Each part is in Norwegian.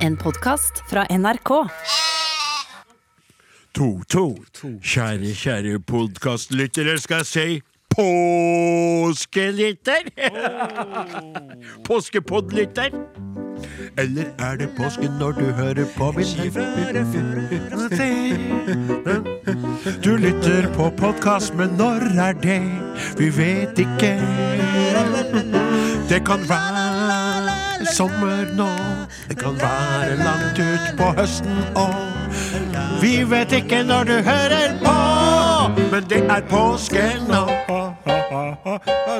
En podkast fra NRK. To, to. Kjære, kjære podkastlyttere, skal jeg si påskelytter? Påskepodlytter? Eller er det påske når du hører på min Du lytter på podkast, men når er det? Vi vet ikke. Det kan være sommer nå. Det kan være langt ut på høsten òg. Vi vet ikke når du hører på, men det er påske nå.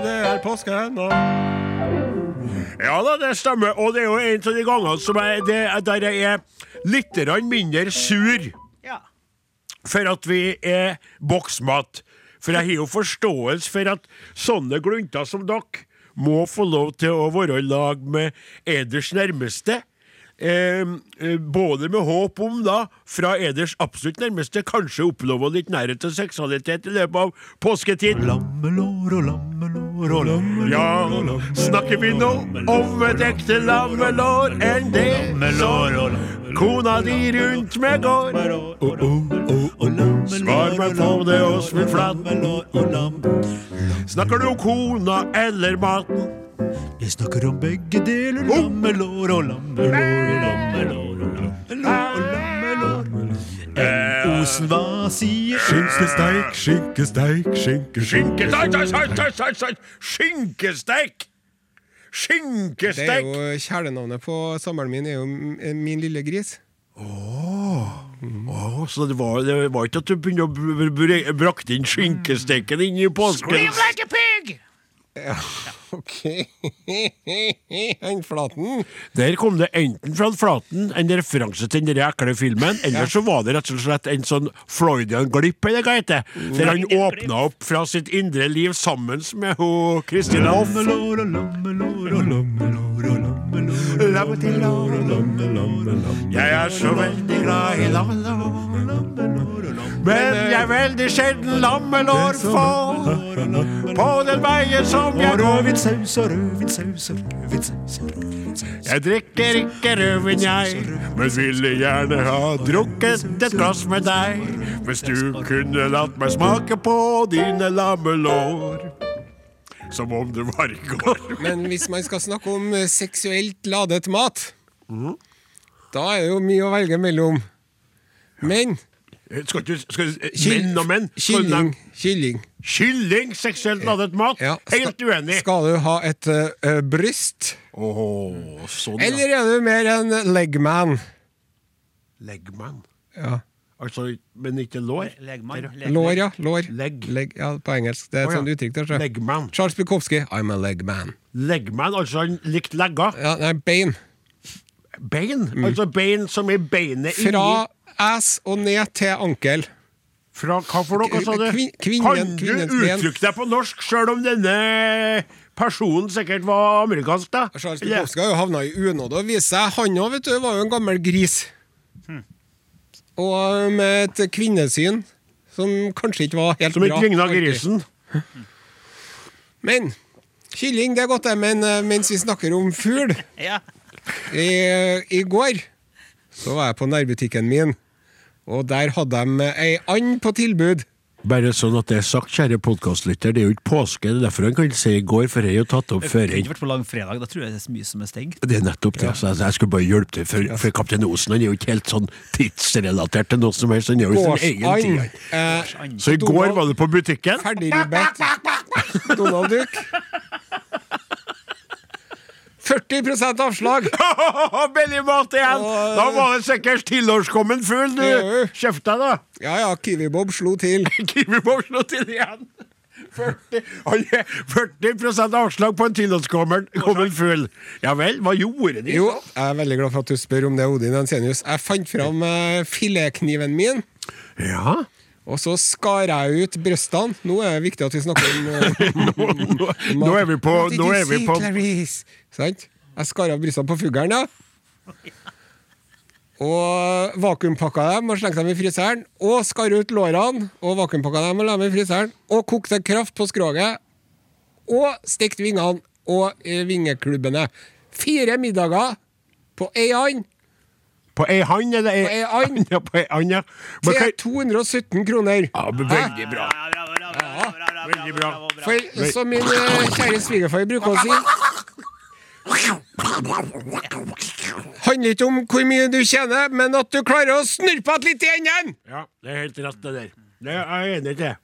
Det er påske nå. Ja da, det stemmer. Og det er jo en av de gangene som er, det, der jeg er litt mindre sur for at vi er boksmat. For jeg har jo forståelse for at sånne glunter som dere må få lov til å være i lag med eders nærmeste. Eh, både med håp om, da, fra eders absolutt nærmeste, kanskje oppleve litt nærhet til seksualitet i løpet av påsketid. Lammelår og lammelår og lammelår Ja, snakker vi nå om et ekte lammelår enn det som kona di rundt meg går? Oh, oh, oh, oh. Svar meg på det, Åsmund Flaten. Snakker du om kona eller maten? Jeg snakker om begge deler. Lammelår og lammelår og lammelår og lammelår og lammelår. En Osen, hva sier Skinkesteik, skinkesteik, skinke, skinkesteik, skinkesteik, skinkesteik! Det er jo Kjælenavnet på samboeren min er jo Min lille gris. Å, så det var, det var ikke at du begynte å br- br- brakte inn skinkesteken inn i påsken? Ja, OK. Flaten. Der kom det enten fra Flaten en referanse til den ekle filmen, eller så var det rett og slett en sånn Freudian-glipp, eller hva heter det, der han åpna opp fra sitt indre liv sammen med ho Kristin Alf. Jeg er så veldig glad i lammelår, men jeg er veldig sjelden lammelår får på den veien som jeg går. Jeg drikker ikke rødvin, jeg, men ville gjerne ha drukket et glass med deg. Hvis du kunne latt meg smake på dine lammelår. Som om det var i går. Men hvis man skal snakke om eh, seksuelt ladet mat, da er det jo mye å velge mellom. Men Skal du, skal du, menn og menn? Kylling. Kylling. Kylling, seksuelt ladet mat? Ja, Helt uenig. Skal du ha et eh, eh, bryst, Åh, sånn, ja. eller er du mer en legman? Legman. Ja. Altså, men ikke lår? Legmann. Lår, ja. Lår. Leg. Leg, ja, på engelsk. Det er et oh, ja. sånt uttrykk. der, så. Legman. Charles Bukowski, I'm a legman. Legman, altså han likte legger. Ja, nei, bein. Bein? Altså bein som er beinet inni Fra ass og ned til ankel. Fra hva for noe, sa du? Kvin- kvinnen- kan du uttrykke deg på norsk sjøl om denne personen sikkert var amerikansk, da? Charles Bukowski har jo havna i unåde og vist seg. Han òg, vet du, var jo en gammel gris. Og med et kvinnesyn som kanskje ikke var helt Som bra. ikke ligna grisen? Men kylling, det er godt, det. Men eh, mens vi snakker om fugl Ja. I, I går så var jeg på nærbutikken min, og der hadde de ei and på tilbud. Bare sånn at det er sagt, kjære podkastlytter, det er jo ikke påske. Det er derfor han kan si i går, for jeg har jo tatt opp før. Det kunne ikke vært på langfredag. Da tror jeg det er så mye som er stengt. Det er nettopp det. Så jeg, jeg skulle bare hjelpe til, for, for kaptein Osen han er jo ikke helt sånn tidsrelatert til noe som helst. Han er jo i sin egen tid. Eh, Så i går var du på butikken? Ferdigribbet Donald Duck. 40 avslag! Billig mat igjen! Og, Da var det sikkert tilårskommen fugl, du! Jo. Kjeft deg, da! Ja ja, Kiwi-Bob slo til. Kiwi Bob slo til igjen! 40, han er 40 avslag på en tilårskommen kommen fugl. Ja vel, hva gjorde de? Jo, jeg er veldig glad for at du spør om det, Odin Ensenius. Jeg fant fram eh, filetkniven min, Ja? Og så skar jeg ut brystene. Nå er det viktig at vi snakker om eh, Nå, nå, nå er vi på, nå er vi på Sant? Jeg skar av brystene på fuglen, ja. Og vakuumpakka dem og slengte dem i fryseren. Og skar ut lårene og vakuumpakka dem og la dem i fryseren. Og kokte kraft på skroget. Og stekte vingene og eh, vingeklubbene. Fire middager på ei and. På ei hand, eller ei På ei and. Ja, på ei and, ja. Til hva- 217 kroner. ja, veldig bra. Veldig bra. For som min eh, kjære svigerfar bruker å si Handler ikke om hvor mye du tjener, men at du klarer å snurpe igjen litt i enden! Ja, det er helt rett, det der. Det er jeg enig i.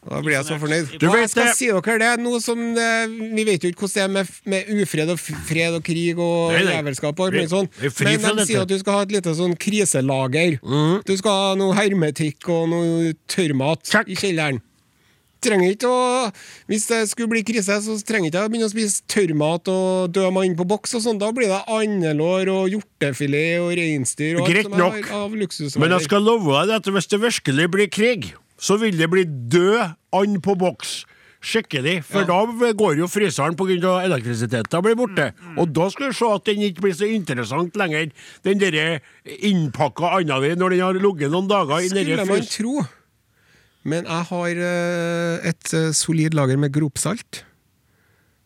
Da blir jeg så fornøyd. Du vet jeg skal det- si dere det, Noe som eh, Vi vet jo ikke hvordan det er med, med ufred og fred og krig og jævelskap og sånn. er Men de sier at du skal ha et lite sånn kriselager. Du skal ha noe hermetikk og noe tørrmat i kjelleren. Trenger ikke å Hvis det skulle bli krise, så trenger ikke jeg å begynne å spise tørrmat og død mann på boks og sånn. Da blir det andelår og hjortefilet og reinsdyr og Greit alt som nok. er av luksusvarer. Men jeg skal love deg at hvis det virkelig blir krig, så vil det bli død and på boks. Skikkelig. For da går jo fryseren pga. elektrisiteten blir borte. Og da skal du se at den ikke blir så interessant lenger, den derre innpakka anda di når den har ligget noen dager i Skulle man tro. Men jeg har eh, et eh, solid lager med gropsalt.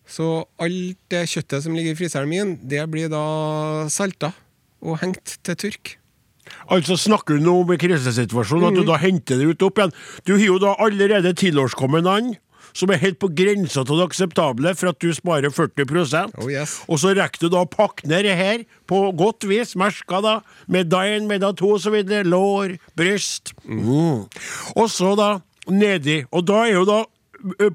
Så alt det kjøttet som ligger i fryseren min, det blir da salta og hengt til tørk. Altså Snakker du nå om en krisesituasjon, at Mm. du da henter det ut opp igjen? Du har jo da allerede tilårskommende and, som er helt på grensa til det akseptable for at du sparer 40 Oh, yes. Og så rekker du da å pakke ned det her på godt vis, merka da, med én, med da to videre, lår, bryst. Mm. Og så da nedi. Og da er jo da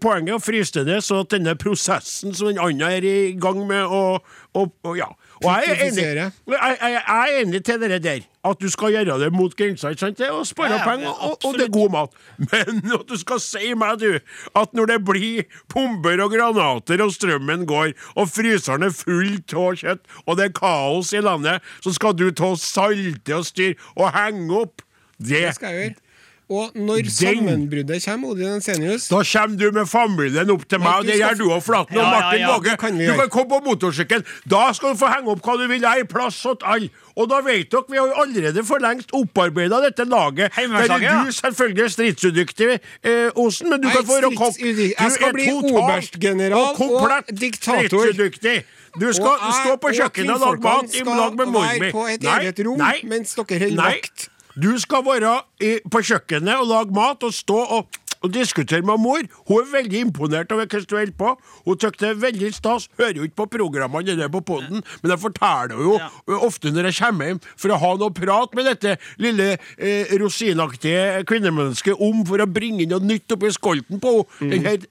Poenget å fryse det så at denne prosessen som den andre er i gang med å og, og, ja. Og jeg er enig, jeg, jeg, jeg er enig til det der. At du skal gjøre det mot grensa. ikke sant? Det er spare Ja, ja, penger, og, og det er god mat. Men at du skal si meg, du, at når det blir bomber og granater, og strømmen går, og fryseren er full av kjøtt, og det er kaos i landet, så skal du ta salte og styre og henge opp det. Det skal jeg gjøre. Og når Den- sammenbruddet kommer, Odin Ensenius Da kommer du med familien opp til meg, og du det gjør du og Flaten og Ja, Martin ja, Våge. kan Du kan komme på motorsykkel. Da skal du få henge opp hva du vil. Jeg er plass til alle. Og da vet dere, vi har jo allerede for lengst opparbeida dette laget. Der er du selvfølgelig er stridsudyktig, eh, Osen, men du Nei, kan få være kokk. stridsudyktig. Jeg skal bli oberstgeneral og komplett og diktator. Du skal Og jeg stå på kjøkkenet og lage mat i lag med mor mi. på Nei, nei, mens dere holder nei. vakt. Du skal være i, på kjøkkenet og lage mat og stå og, og diskutere med mor. Hun er veldig imponert over hvordan du holder på. Hun syns det er veldig stas. Hører jo ikke på programmene eller på poden, men jeg forteller jo ofte når jeg kommer hjem for å ha noe prat med dette lille eh, rosinaktige kvinnemennesket om for å bringe noe nytt oppi skolten på henne. Den her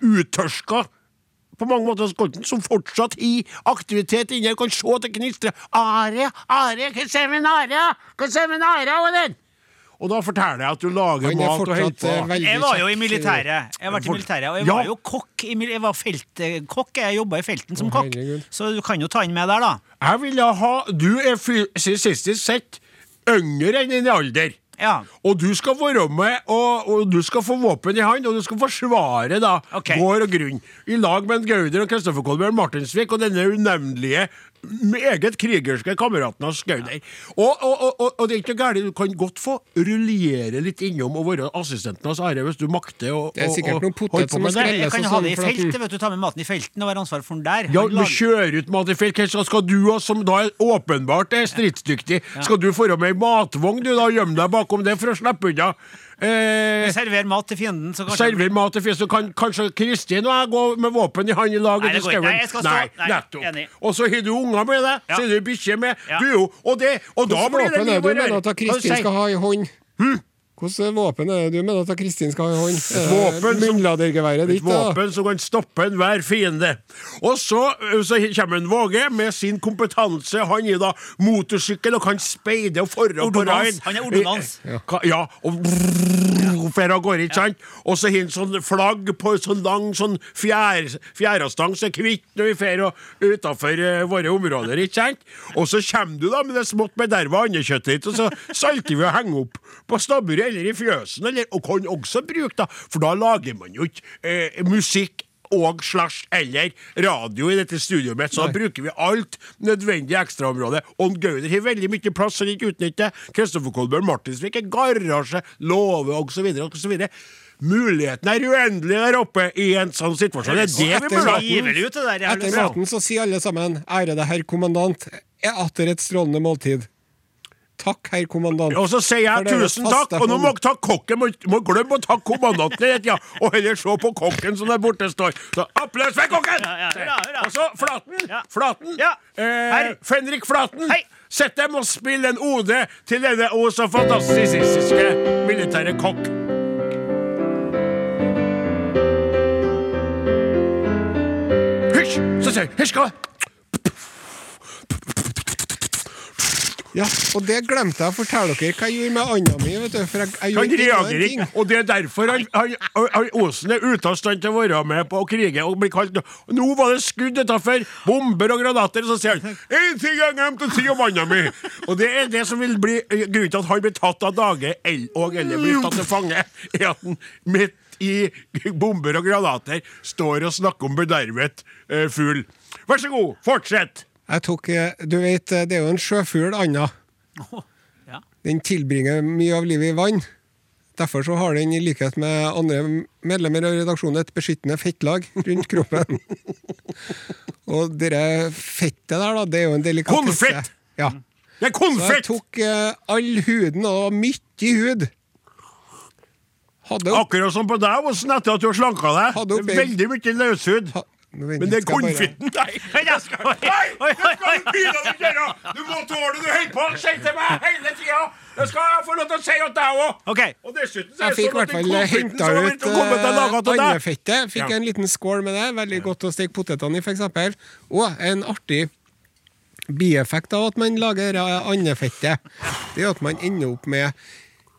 uttørska på mange måter skolten, som fortsatt i aktivitet inni her, kan se at det knistrer. Are, Are, hva ser vi med Are? Hva ser vi med Are, den? Og da forteller jeg at du lager er mat og holder eh, på. Jeg var jo i militæret. Jeg har vært i militæret, og jeg Ja. var jo kokk. Jeg var feltkokk. Jeg jobba i felten som kokk. Så du kan jo ta inn med der, da. Jeg vil ha Du er fysisk sett yngre enn din alder. Ja. Og du skal være med, og, og du skal få våpen i hånd, og du skal forsvare da okay. gård og grunn. I lag med en Gauder og Kristoffer Kolbjørn Martinsvik og denne unevnelige, meget krigerske kameraten hans Gauder. Og, og, og, og, og det er ikke noe gærent, du kan godt få rullere litt innom og være assistenten hans Are hvis du makter å Det er sikkert noen potet som må skrelles. Jeg kan ha det i feltet. vet du, Ta med maten i felten og være ansvar for den der. Ja, Han men kjøre ut mat i felt, hva skal du ha som da er åpenbart er stridsdyktig? Skal du få med ei matvogn, du da, og gjemme deg bakom det for å slippe unna? Eh, Server mat til fienden, så kanskje Server mat til fienden, så kan kanskje Kristin og jeg gå med våpen i hånd i lag Nei, det ikke. skauen? Nei, nettopp. Og så har du unger med deg, så er du bikkje med. Ja. Du jo, og det Og da blir det våpen er liv det og du mener at Kristin skal ha i hånd? Hvilket våpen er det du mener at Kristin skal ha i hånd? våpen som- Munnladergeværet Et ditt, våpen som kan stoppe enhver fiende. Og så, så kommer en Våge med sin kompetanse. Han er da motorsykkel og kan speide og forre på raid. Han er ordonans. Eh, Ja, og fer av gårde, ikke sant? Og så har han sånn flagg på sånn lang sånn fjær, fjærestang som er kvitt når vi fer utafor våre områder, ikke sant? Og så kommer du da med det smått bederva andekjøttet ditt, og så salter vi og henger opp på stabburet eller i fjøsen, eller, og kan også bruke, da, for da lager man jo ikke eh, musikk og slash eller radio i dette studioet mitt, så da bruker vi alt nødvendig ekstraområde. Og Gauder har veldig mye plass han ikke utnytter. Kristoffer Kolbjørn Martinsvik er garasje, låve osv. osv. Muligheten er uendelig der oppe i en sånn situasjon. Det er det vi burde ha. ut, det der. Etter maten så sier alle sammen 'ære deg, herr kommandant'. er atter et strålende måltid. Takk, herr kommandant. Og så sier jeg tusen takk, og nå må ta kokken. Må, må glemme å ta kommandanten i ja, og heller se på kokken som der borte står. Så applaus for kokken! Ja, ja. Og så Flaten. Flaten. Eh, Herr. Fenrik Flaten. Hei. Sett dem og spill en ode til denne o så fantastiske militære kokk. Hysj! Så sier jeg hysj, hva? Ja, og det glemte jeg å fortelle dere hva jeg gjorde med anda mi. vet du, for jeg, jeg Han reagerer ikke, og det er derfor han, han, han, Osen er ute av stand til å være med på å krige og bli kalt Nå var det skudd utafor, bomber og granater, og så sier han én ting jeg glemte å si om anda mi! Og det er det som vil bli eh, grunnen til at han blir tatt av dage og eller blir tatt til fange, er at han midt i bomber og granater står og snakker om bedervet eh, fugl. Vær så god, fortsett! Jeg tok, eh, du vet, eh, Det er jo en sjøfugl, anda. Ja. Den tilbringer mye av livet i vann. Derfor så har den, i likhet med andre medlemmer av redaksjonen, et beskyttende fettlag rundt kroppen. Og det fettet der, da, det er jo en delikatesse. Konfett! Ja. Det er konfett! Så jeg tok eh, all huden, og mye hud. Hadde opp, Akkurat som på deg, Osen, etter at du har slanka deg. Veldig mye løshud. Men det er konfitten, nei! Nei, det skal du begynne å gjøre! Du må tåle det du holder på å si til meg hele tida! Det skal jeg få lov til å si til deg òg! Okay. Og dessuten så er det sånn at den fall konfitten henta som har ut blitt kommet til laget til deg andefettet. Fikk Ja. en liten skål med det. Veldig godt å steke potetene i, f.eks. Og en artig bieffekt av at man lager uh, andefettet, det er at man ender opp med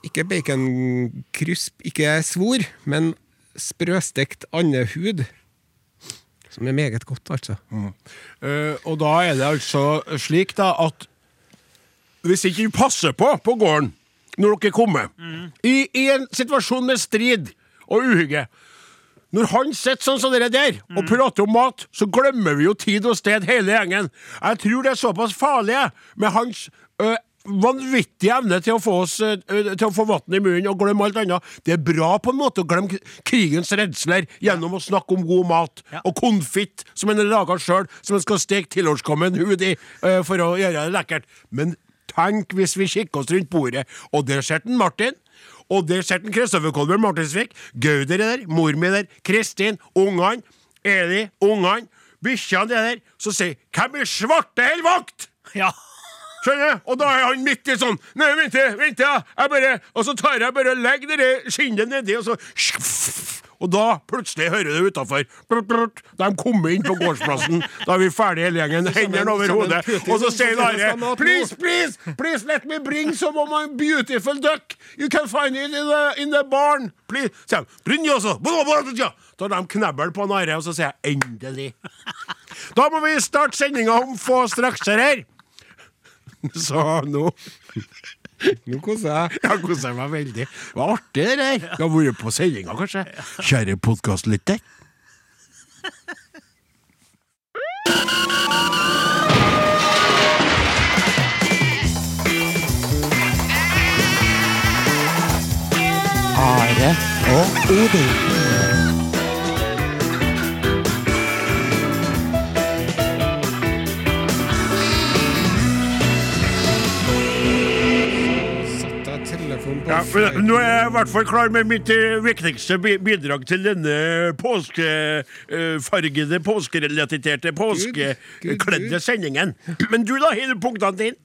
ikke baconcrusp, ikke svor, men sprøstekt andehud. Som er meget godt, altså. Eh, og da er det altså slik da at hvis ikke vi passer på på gården når dere kommer, i, i en situasjon med strid og uhygge Når han sitter sånn som dere der og prater om mat, så glemmer vi jo tid og sted, hele gjengen. Jeg tror det er såpass farlig med hans ø, vanvittige evne til å få oss ø, ø, Til å få vann i munnen og glemme alt annet. Det er bra på en måte å glemme krigens redsler gjennom å snakke om god mat. Ja. Og konfitt, som en har laga sjøl, som en skal steke tilårskommen hud i for å gjøre det lekkert. Men tenk hvis vi kikker oss rundt bordet, og der ser den Martin. Og der ser den Kristoffer Kolbjørn Martinsvik. Gauder er der, mor mi er der, Kristin, ungene, Eli, ungene, bikkjene er der. Så sier 'Hvem er svarte holder vakt?' Ja. Skjønner? Og da er han midt i sånn Nei, vent, vent, ja. Jeg bare Og så tar jeg bare og legger det skinnet nedi, og så Og da plutselig hører du utafor de kommer inn på gårdsplassen. Da er vi ferdige hele gjengen. Hendene over hodet. Og så sier Are. Please, please, please let me bring some of my beautiful duck. You can find it in the, in the barn. Please. Sier han. Brynjose. også. Da har de knebbel på Are, og så sier jeg endelig. Da må vi starte sendinga om få strakser her. Så nå Nå koser jeg. Jeg koser meg veldig. Det var artig, det der. Du har vært på sendinga, kanskje? Kjære podkastlytter. Are og Odin. Ja, men nå er jeg i hvert fall klar med mitt eh, viktigste bidrag til denne påskefargede, påskerelaterte, påskekledde sendingen. Men du, da? Har du punktene dine?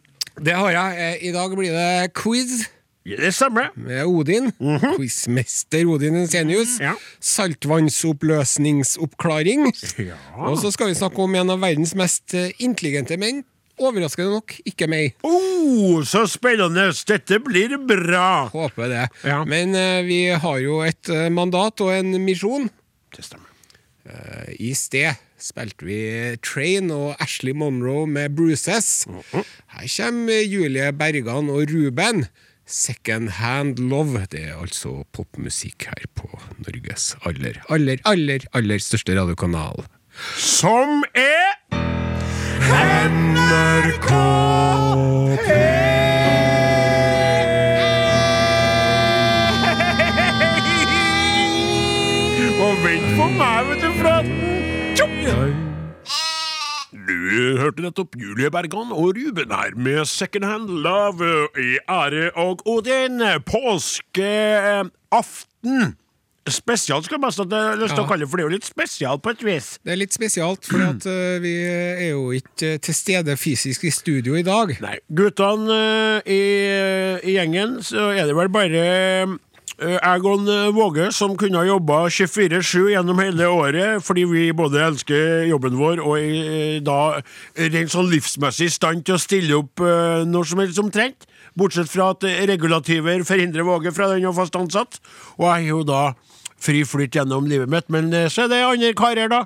Det har jeg. Eh, I dag blir det quiz. Det stemmer. med Odin. Quizmester Odin Ensenius. Ja. Saltvannsoppløsningsoppklaring. Ja. Og så skal vi snakke om en av verdens mest eh, intelligente menn. Overraskende nok ikke meg. Oh, så spennende! Dette blir bra. Håper det. Ja. Men uh, vi har jo et uh, mandat og en misjon. Det stemmer. Uh, I sted spilte vi Train og Ashley Monroe med Bruces. Her kommer Julie Bergan og Ruben. Second Hand Love. Det er altså popmusikk her på Norges aller, aller, aller, aller største radiokanal. Som er NRK Og vent på meg, vet du. Tjopp! Du hørte nettopp Julie Bergan og Ruben her med Second Hand Love i ære og Odin. Påskeaften. Spesial skal man nesten ha lyst til å kalle det, for det er jo litt spesial på et vis. Det er litt spesialt, for at, eh, vi er jo ikke eh, til stede fysisk i studio i dag. Nei, guttene uh, i, i gjengen, så er det vel bare eh, jeg og eh, Våge som kunne ha jobba 24-7 gjennom hele året, fordi vi både elsker jobben vår og er da rent sånn livsmessig i stand til å stille opp eh, når som helst omtrent. Bortsett fra at regulativer forhindrer Våge fra den å fast ansatt. Og jeg er jo da fri flyt gjennom livet mitt, men så er det andre karer, da,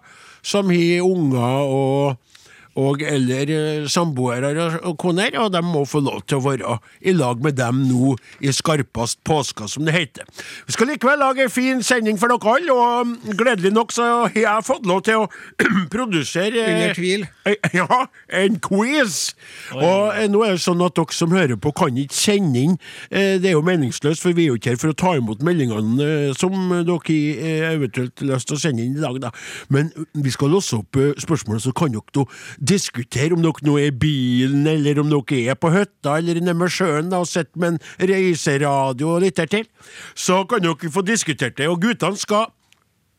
som har unger og og eller eh, samboere og, og koner, og de må få lov til å være i lag med dem nå i skarpest påske, som det heter. Vi skal likevel lage en fin sending for dere alle, og gledelig nok så har jeg fått lov til å produsere eh, Under tvil. eh, Ja, en quiz! Og eh, nå er det sånn at dere som hører på, kan ikke sende inn. Det er jo meningsløst, for vi er jo ikke her for å ta imot meldingene som dere eventuelt har lyst til å sende inn i dag, da. Men vi skal låse opp spørsmålet, så kan dere diskutere om dere nå er i bilen, eller om dere er på hytta, eller nede ved sjøen og sitter med en reiseradio og litt til. Så kan dere få diskutert det, og guttene skal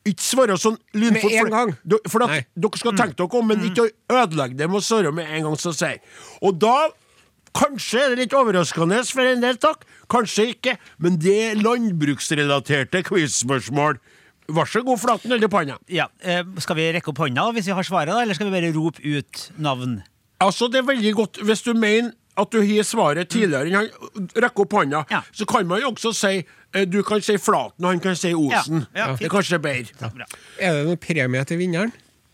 ikke svare sånn lynfort. Med en gang. For, For at dere skal tenke dere om, men ikke å ødelegge det med å svare med en gang, så sier. Og da Kanskje er det litt overraskende for en del, takk. Kanskje ikke. Men det er landbruksrelaterte quiz-spørsmål. Vær så god, Flaten eller Panna. Ja, eh, Skal vi rekke opp hånda hvis vi har svaret, da, eller skal vi bare rope ut navn? Altså, det er veldig godt Hvis du mener at du har svaret tidligere enn han rekker opp hånda, Ja. så kan man jo også si eh, Du kan si Flaten, og han kan si Osen. Ja, ja, det er kanskje bedre. Bra. Er det noen premie til vinneren?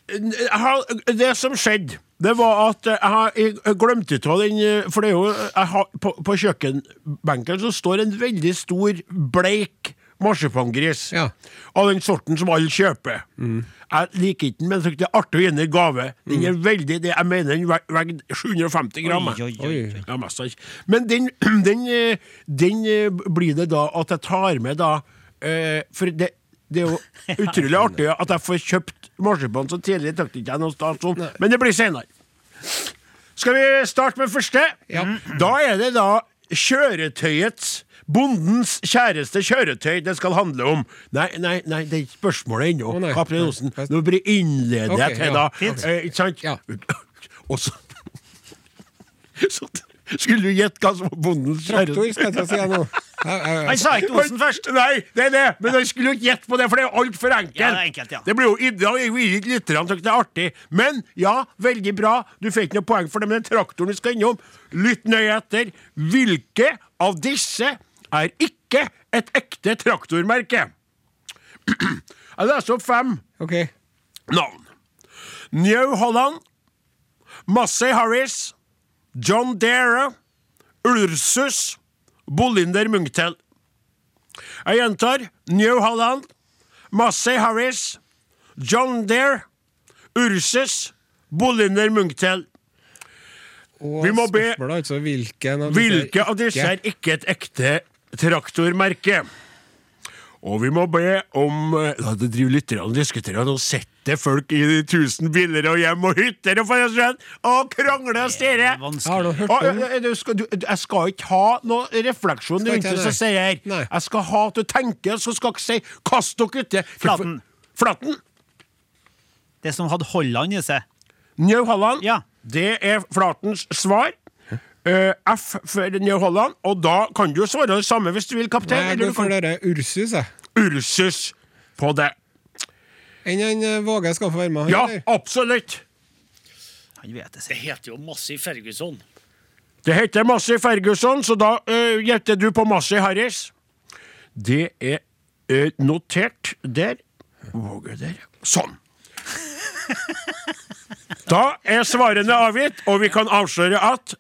Jeg har- Det som skjedde, det var at jeg, har- jeg glemte av den eh, For det er jo jeg har, på, på kjøkkenbenken så står en veldig stor, bleik marsipangris. Ja. Av den sorten som alle kjøper. Jeg liker ikke den, men jeg det er artig å gi den i gave. Den er veldig, det, Jeg mener den veide 750 gram. Oi, oi, oi. Ja, mest ikke. Men den, den, eh, den eh, blir det da at jeg tar med da eh, For det, det er jo utrolig artig at jeg får kjøpt marsipan så tidlig. Det ikke jeg noe sted, sånn. men det blir senere. Skal vi starte med første? Ja. Da er det da kjøretøyets Bondens kjæreste kjøretøy det skal handle om. Nei, nei, nei det er ikke spørsmålet ennå. Kaptein Osen. Nå blir innleder okay, jeg til, ja. da. Eh, ikke sant? Ja. Og så Så skulle du gjette hva som var bondens Traktor, kjæreste. skal jeg si nå. Jeg- jeg- Han sa ikke Osen først! Nei, det er det, men han skulle jo ikke gjette på det, for det er altfor enkelt. Ja, det er enkelt, ja. Det blir jo i- da ikke lytterne synes det er artig. Men ja, veldig bra. Du fikk ikke noe poeng for det, men den traktoren vi skal innom, lytt nøye etter. Hvilke av disse er ikke et ekte traktormerke? Jeg leser opp fem okay. navn. New Holland, Massey Harris, John Dere, Ursus, Bolinder Munktel. Jeg gjentar. New Holland, Massey Harris, John Dere, Ursus, Bolinder Munktel. Og Vi må be- spørsmålet er altså Hvilke av disse er ikke et ekte traktormerke? Og vi må be om eh, Da det driver lytterne og diskuterer, og setter folk i de tusen biler og hjem og hytter og og krangler og stirrer. Har du hørt Og, om eh, du skal, du, jeg skal ikke ha noe refleksjon rundt det som sier. Jeg skal ha at du tenker, så skal jeg ikke si 'kast dere uti'. Flaten. Flaten. Det som hadde Holland i seg. New Holland. Ja. Det er Flatens svar. Eh, F for New Holland. Og da kan du jo svare det samme hvis du vil, kaptein. Nei, jeg går du for dere Ursus, jeg. Ursus på det. Enn han eh, Våge skal få være med, Ja, eller? absolutt. Han vet det. Det heter jo Massi Ferguson. Det heter Massi Ferguson, så da uh, gjetter du på Massi Harris. Det er uh, notert der. Våge der. Sånn. Da er svarene avgitt, og vi kan avsløre at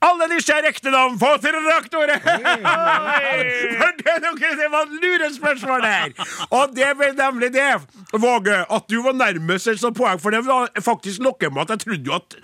alle disse er ekte navn på traktorer! For det, er noe- det var lurespørsmål der! Og det ble nemlig det, Våge, at du var nærmest et sånt poeng, for det var faktisk noe med at jeg trodde jo at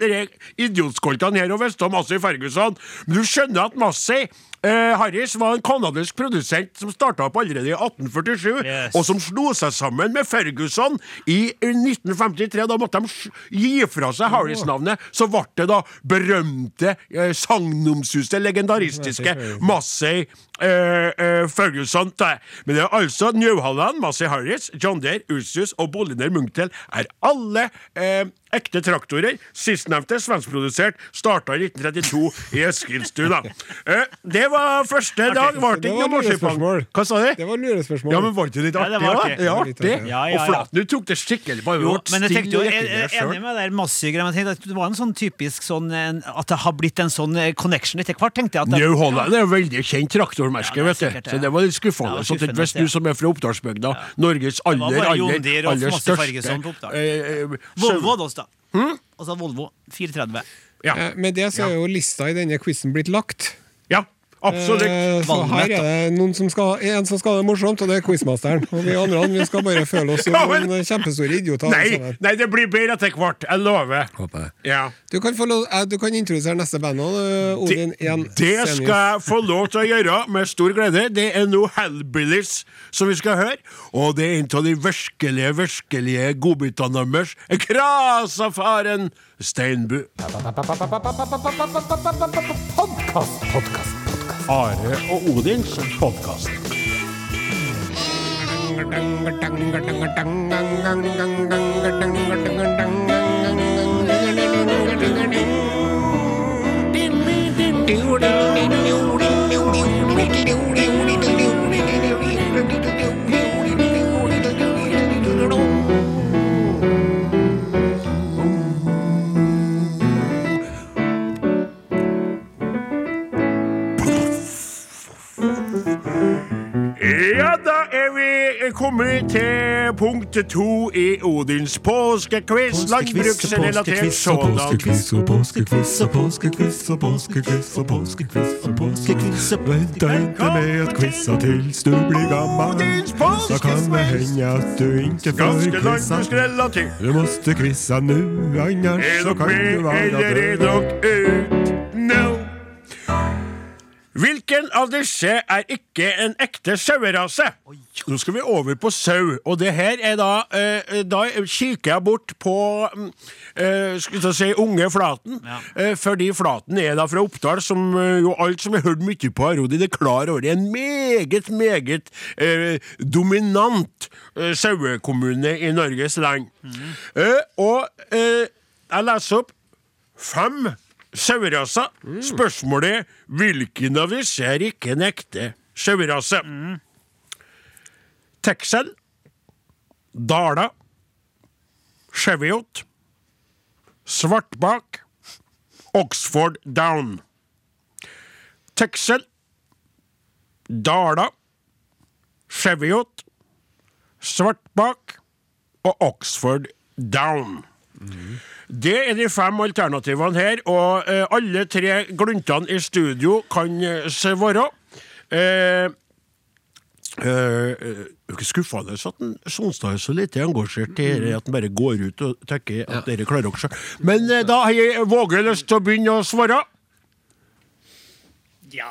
idiotskoltene her og visste om Massey Ferguson, men du skjønner at Massey eh, Harris var en kanadisk produsent som starta opp allerede i 1847, Yes. og som slo seg sammen med Ferguson i 1953. Da måtte de gi fra seg Harris-navnet. Så ble det da berømte eh, sagnomsuste, legendaristiske Massey eh, eh, Ferguson. da. Men det er altså New Holland, Massey Harris, John Deere, Ursus og Boliner Munktel er alle eh, ekte traktorer. Sistnevnte, svenskprodusert, starta i 1932 i Eskilstuna. Eh, det var første dag. Var det det ikke var noe marsipan? Hva sa du? Det var lurespørsmål. Ja, men var ikke det litt Ja, artig? det var artig. Ja, Det var artig. Ja, Ja, ja, Og du tok det skikkelig på Jo, men jeg Stille tenkte jo, jeg, jeg er enig med det der massegreiene. Jeg tenkte at Det var en sånn typisk sånn en- At det har blitt en sånn eh, connection etter hvert. tenkte jeg at det, New Holland er jo veldig kjent traktormerke, Ja, er vet du. Så det var litt skuffende. Ja, Så skuffende, hvis du som er fra Oppdalsbygda, Norges aller, aller, aller, største... Største Ferguson på Eh, Volvo hadde. Altså Volvo 430. Ja, Eh, Med det så er jo lista i denne quizen blitt lagt. ja absolutt. Eh, Så her er det noen som skal, en som skal ha det morsomt, og det er quizmasteren. Og vi andre vi skal bare føle oss som Ja, men- noen kjempestore idioter. Nei, nei, det blir bedre etter hvert. Jeg lover. Håper jeg. Ja. Du kan, få lov, eh, du kan introdusere neste band nå, eh, Odin. Det, det skal jeg få lov til å gjøre med stor glede. Det er nå Hellbillies som vi skal høre. Og det er en av de virkelige, virkelige godbitene deres. Krasafaren Steinbu. Are og Odins podkast. Ja, vi kommet til punkt to i Odins påskequiz. Landbruksrelatert sådan. og påskequiz og påskequiz og påskequiz og påskequiz og påskequiz. Vent deg ikke med at quiza til du blir gammel. Så kan det påskequiz. hende at du ikke får quiza. Du måste quiza nu, annars så kan du være død. Hvilken av disse er ikke en ekte sauerase? Nå skal vi over på sau, og det her er da eh, Da kikker jeg bort på mm, eh, skal vi si unge Flaten, eh, fordi Flaten er da fra Oppdal, som eh, jo alt som har hørt mye på Arodi, det er klar over. Det er en meget, meget eh, dominant eh, sauekommune i Norges land. Eh, og eh, jeg leser opp fem saueraser. Spørsmålet er hvilken av disse er ikke en ekte sauerase? Texel, Dala, Cheviot, Svartbak, Oxford Down. Texel, Dala, Cheviot, Svartbak og Oxford Down. Det er de fem alternativene her, og eh, alle tre gluntene i studio kan eh, svare. Eh, eh, eh, det er ikke skuffende at en Sonstad er så lite engasjert i dette, at han bare går ut og tenker at dere klarer dere selv. Men eh, da har jeg våger lyst til å begynne å svare. Ja,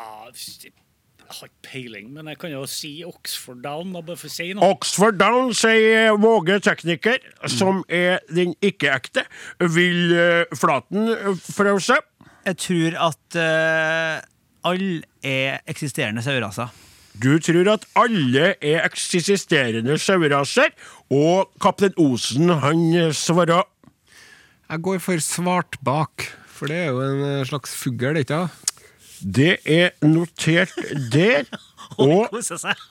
jeg har ikke peiling, men jeg kan jo si Oxford Down, da, bare for å si noe. Oxford Down, sier Våge tekniker, som er den ikke-ekte. Vil uh, Flaten eh, prøve seg? Jeg tror at uh, alle er eksisterende saueraser. Du tror at alle er eksisterende saueraser, og kaptein Osen han svarer Jeg går for svart bak, for det er jo en slags fugl, ikke sant? Det er notert der. Og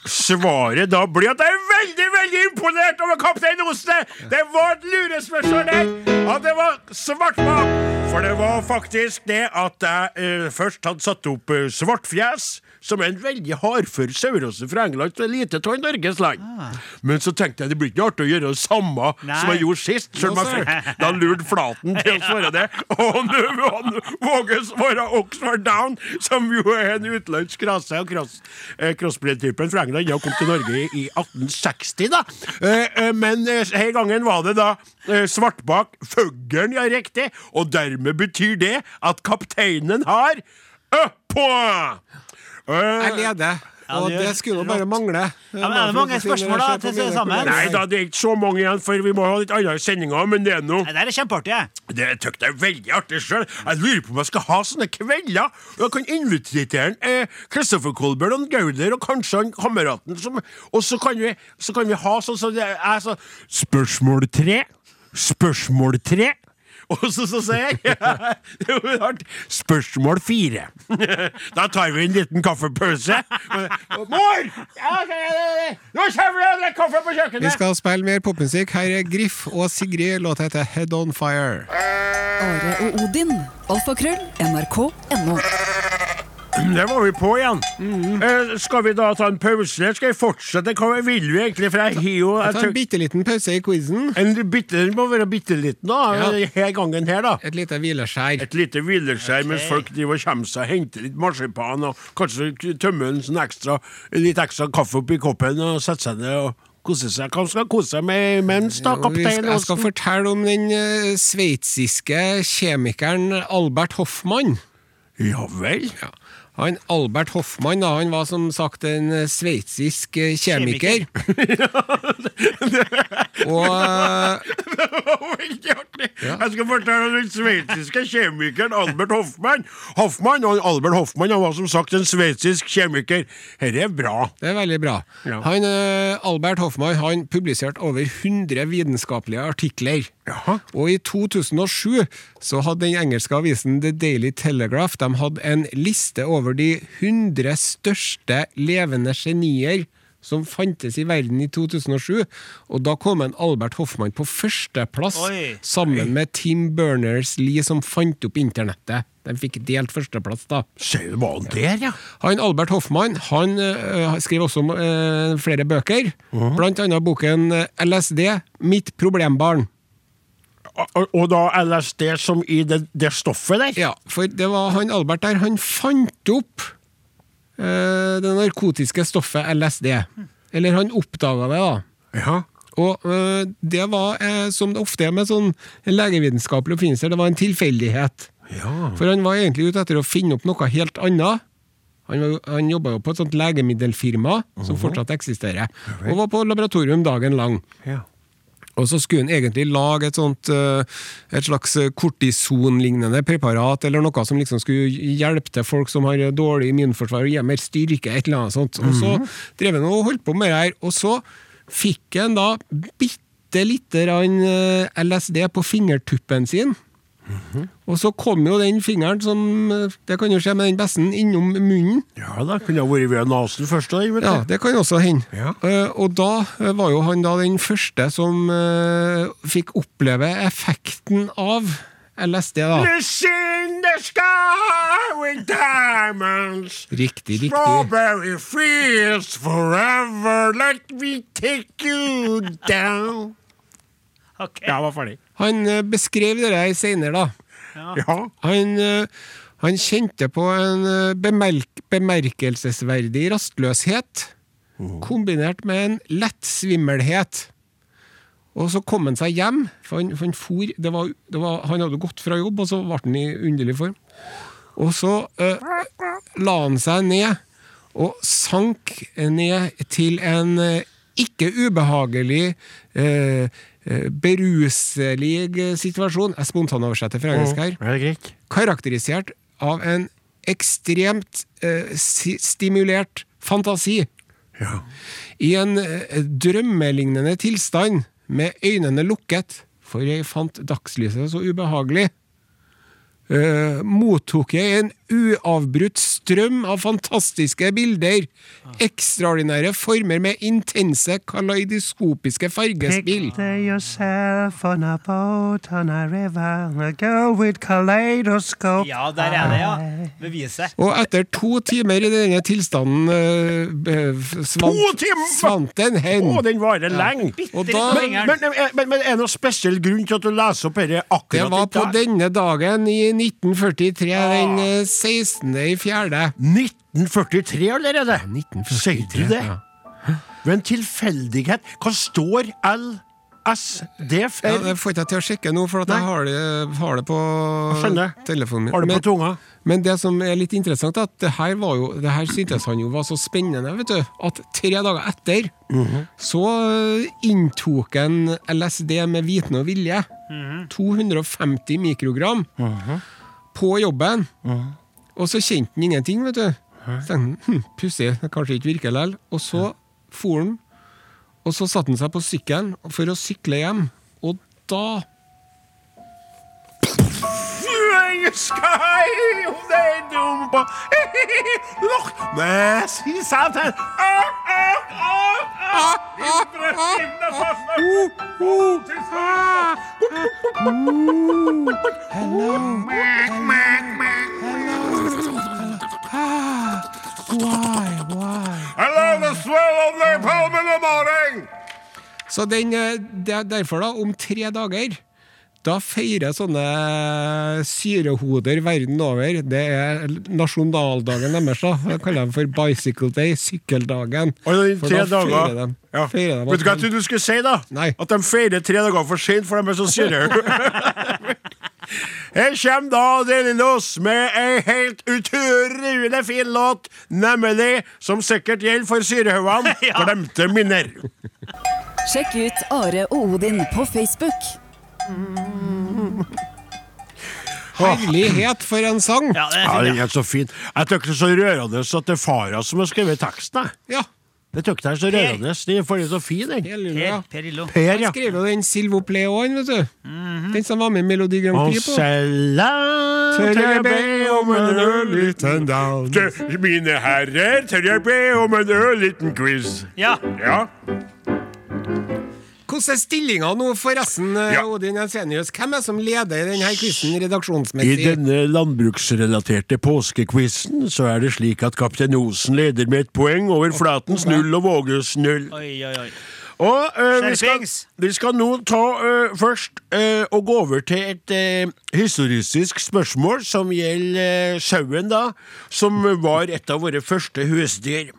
svaret da blir at jeg er veldig, veldig imponert over kaptein Oste! Det var et lurespørsmål der! At det var svartbak! For det var faktisk det at jeg eh, først hadde satt opp eh, svartfjes, som er en veldig hardfør sauerose fra England, som er lite av i Norges land. Men så tenkte jeg det blir ikke artig å gjøre det samme Nei. som jeg gjorde sist, selv om jeg fikk da lurte Flaten til å svare det. Og nå våger å svare Oxford Down, som jo er en utenlandsk rase og cross, eh, crossbreed-typen fra England. Ja, kom til Norge i 1860, da. Eh, eh, men eh, her gangen var det da eh, svartbak fuglen, ja, riktig. Og dermed betyr det at kapteinen har ett poeng. Jeg leder. Ja, Og det skulle bare mangle. Ja, men er det mange spørsmål da, til sammen? Nei da, det er ikke så mange igjen, for vi må ha litt andre sendinger, men det er noe Nei, Det er kjempeartig. Det jeg jeg er veldig artig sjøl. Jeg lurer på om jeg skal ha sånne kvelder. Og jeg kan invitere en, eh, Christopher Colbert og Gauder og kanskje han kameraten som Og så kan vi, så kan vi ha sånn som det er sånn Spørsmål tre. Spørsmål tre. Og så, så sier jeg Det er jo rart. Spørsmål fire. Da tar vi en liten kaffepause. Mor! Ja, Nå kommer det kaffe på kjøkkenet! Vi skal spille mer popmusikk. Her er Griff og Sigrid. Låta heter Head On Fire. Are og Odin. Alfakrøll. NRK.no. Der var vi på igjen. Eh, skal vi da ta en pause, skal vi fortsette? Hva vil vi egentlig? For jeg har jo Ta en bitte liten pause i quizen. en bitte, Den må være bitte liten, da. Ja. Her gangen her, da. Et lite hvileskjær. Et lite hvileskjær mens folk driver og kommer seg henter litt marsipan og kanskje tømmer en sånn ekstra, litt ekstra kaffe oppi koppen og setter seg ned og kose seg. Hva skal kose seg med mens, da, kaptein jeg skal fortelle om den uh, sveitsiske kjemikeren Albert Hoffmann. Ja vel? Ja. Han Albert Hoffmann da, han var som sagt en eh, sveitsisk kjemiker. kjemiker. og eh, Det var veldig artig! Jeg skal fortelle om den sveitsiske kjemikeren Albert Hoffmann. Hoffmann og Albert Hoffmann han var som sagt en sveitsisk kjemiker. Dette er bra. det er veldig bra. Ja. Han, eh, Albert Hoffmann han publiserte over 100 vitenskapelige artikler. Jaha. Og i 2007 så hadde den engelske avisen The Daily Telegraph de hadde en liste over de 100 største levende genier som fantes i verden i 2007. Og da kom en Albert Hoffmann på førsteplass, Oi. sammen med Tim Berners-Lee, som fant opp internettet. De fikk delt førsteplass, da. Var han der, ja? Han Albert Hoffmann han uh, skrev også uh, flere bøker, blant annet boken øh, LSD, Mitt problembarn. Og, da LSD som i det, det stoffet der? Ja, for det var han Albert der, han fant opp eh, det narkotiske stoffet LSD. Eller han oppdaga det, da. Ja. Og eh, det var, eh, som det ofte er med sånn legevitenskapelige oppfinnelser, det var en tilfeldighet. ja. For han var egentlig ute etter å finne opp noe helt annet. Han, var, han jobba jo på et sånt legemiddelfirma som fortsatt eksisterer, og var på laboratorium dagen lang. ja. Og så skulle han egentlig lage et sånt øh, et slags kortisonlignende preparat, eller noe som liksom skulle hjelpe til folk som har dårlig immunforsvar og gi mer styrke, et eller annet sånt. Og så drev han og holdt på med det her, og så fikk han da bitte lite grann øh, LSD på fingertuppen sin. Og så kom jo den fingeren, som øh, det kan jo skje med den besten, innom munnen. Ja da, kunne ha vært ved nasen først. Da, vet. Ja, det kan også hende. Ja. Eh, og da eh, var jo han da den første som eh, fikk oppleve effekten av LSD, da. In the sky with diamonds Riktig, riktig. Strawberry fields forever Let me take you down Okay. Ja, jeg var ferdig Han eh, beskrev det der senere, da. Ja, Han, eh, han kjente på en eh, bemerk bemerkelsesverdig rastløshet, kombinert med en lett svimmelhet. Og så kom han seg hjem, for han, for han for det var, det var, Han hadde gått fra jobb, og så ble han i underlig form. Og så eh, la han seg ned, og sank ned til en ikke ubehagelig eh, eh, beruselig eh, situasjon. Jeg spontanoversetter fra engelsk her er det greit? karakterisert av en ekstremt eh, stimulert fantasi. Ja I en eh, drømmelignende tilstand, med øynene lukket, for jeg fant dagslyset så ubehagelig, eh, mottok jeg en uavbrutt strøm av fantastiske bilder, ekstraordinære former med intense kaleidoskopiske fargespill. Ja, der er det, ja. Beviset. Og etter to timer i denne tilstanden eh, svant, To timer? svant den hen. Å, den varer lenge Og da, men, men, men, er det noen spesiell grunn til at du leser opp dette det var på denne dagen i 1943, den eh, 16. i fjerde. 1943 allerede? 1943, Sier du det? ja. Ved en tilfeldighet Hva står L SD Ja, det får ikke jeg til å sjekke nå, for at jeg har det, har det på telefonen min. Har det på tunga? Men det som er litt interessant, er at det her, var jo, det her syntes han jo var så spennende, vet du, at tre dager etter så inntok han LSD med viten og vilje. 250 mikrogram på jobben. Og så kjente han ingenting, vet du. Så tenkte han, hm, pussig, det kanskje ikke virker likevel. Og så for han, og så satte han seg på sykkelen for å sykle hjem. Og da Sky, they do Look, mercy, Satan. Ah, ah, why, why? Hello, the swell of the palm in the morning. Så den, eh, derfor, da, om tre dager da feirer sånne syrehoder verden over. Det er nasjonaldagen deres. da. Jeg kaller dem for Bicycle Day, sykkeldagen. Og For tre da feirer dager de- ja. feirer de Vet du hva jeg trodde du skulle si, da? Nei. At de feirer tre dager for sent, for de er så syre. Her kommer da Deli Los med ei helt utrolig fin låt, nemlig, som sikkert gjelder for syrehaugene, Ja. Glemte minner. Sjekk ut Are og Odin på Facebook. Herlighet, for en sang! Ja, det er Ja, fint, den ja. er så fin. Jeg tykker det er så rørende at det er fara som har skrevet teksten. jeg. Ja, Det tykker jeg er så rørende. Den er det så fin, den. hele Per, ja. per Illo. Per, ja. skrev jo den Silvo Play òg, vet du. Den som var med i Melodi Grand Og Prix på. Sella tør jeg be om en ørliten down. Du, Mine herrer, tør jeg be om en ørliten quiz? Ja. Ja. Hvordan er stillinga nå, forresten, eh, Ja. Odin Jensenius? Hvem er som leder i denne quizen I denne landbruksrelaterte påskequizen så er det slik at Kaptein Osen leder med et poeng over Flatens null og Våges null. Oi, oi, oi. Og eh, vi, skal, vi skal nå ta eh, først eh, og gå over til et eh, historisk spørsmål som gjelder sauen, da, som var et av våre første husdyr.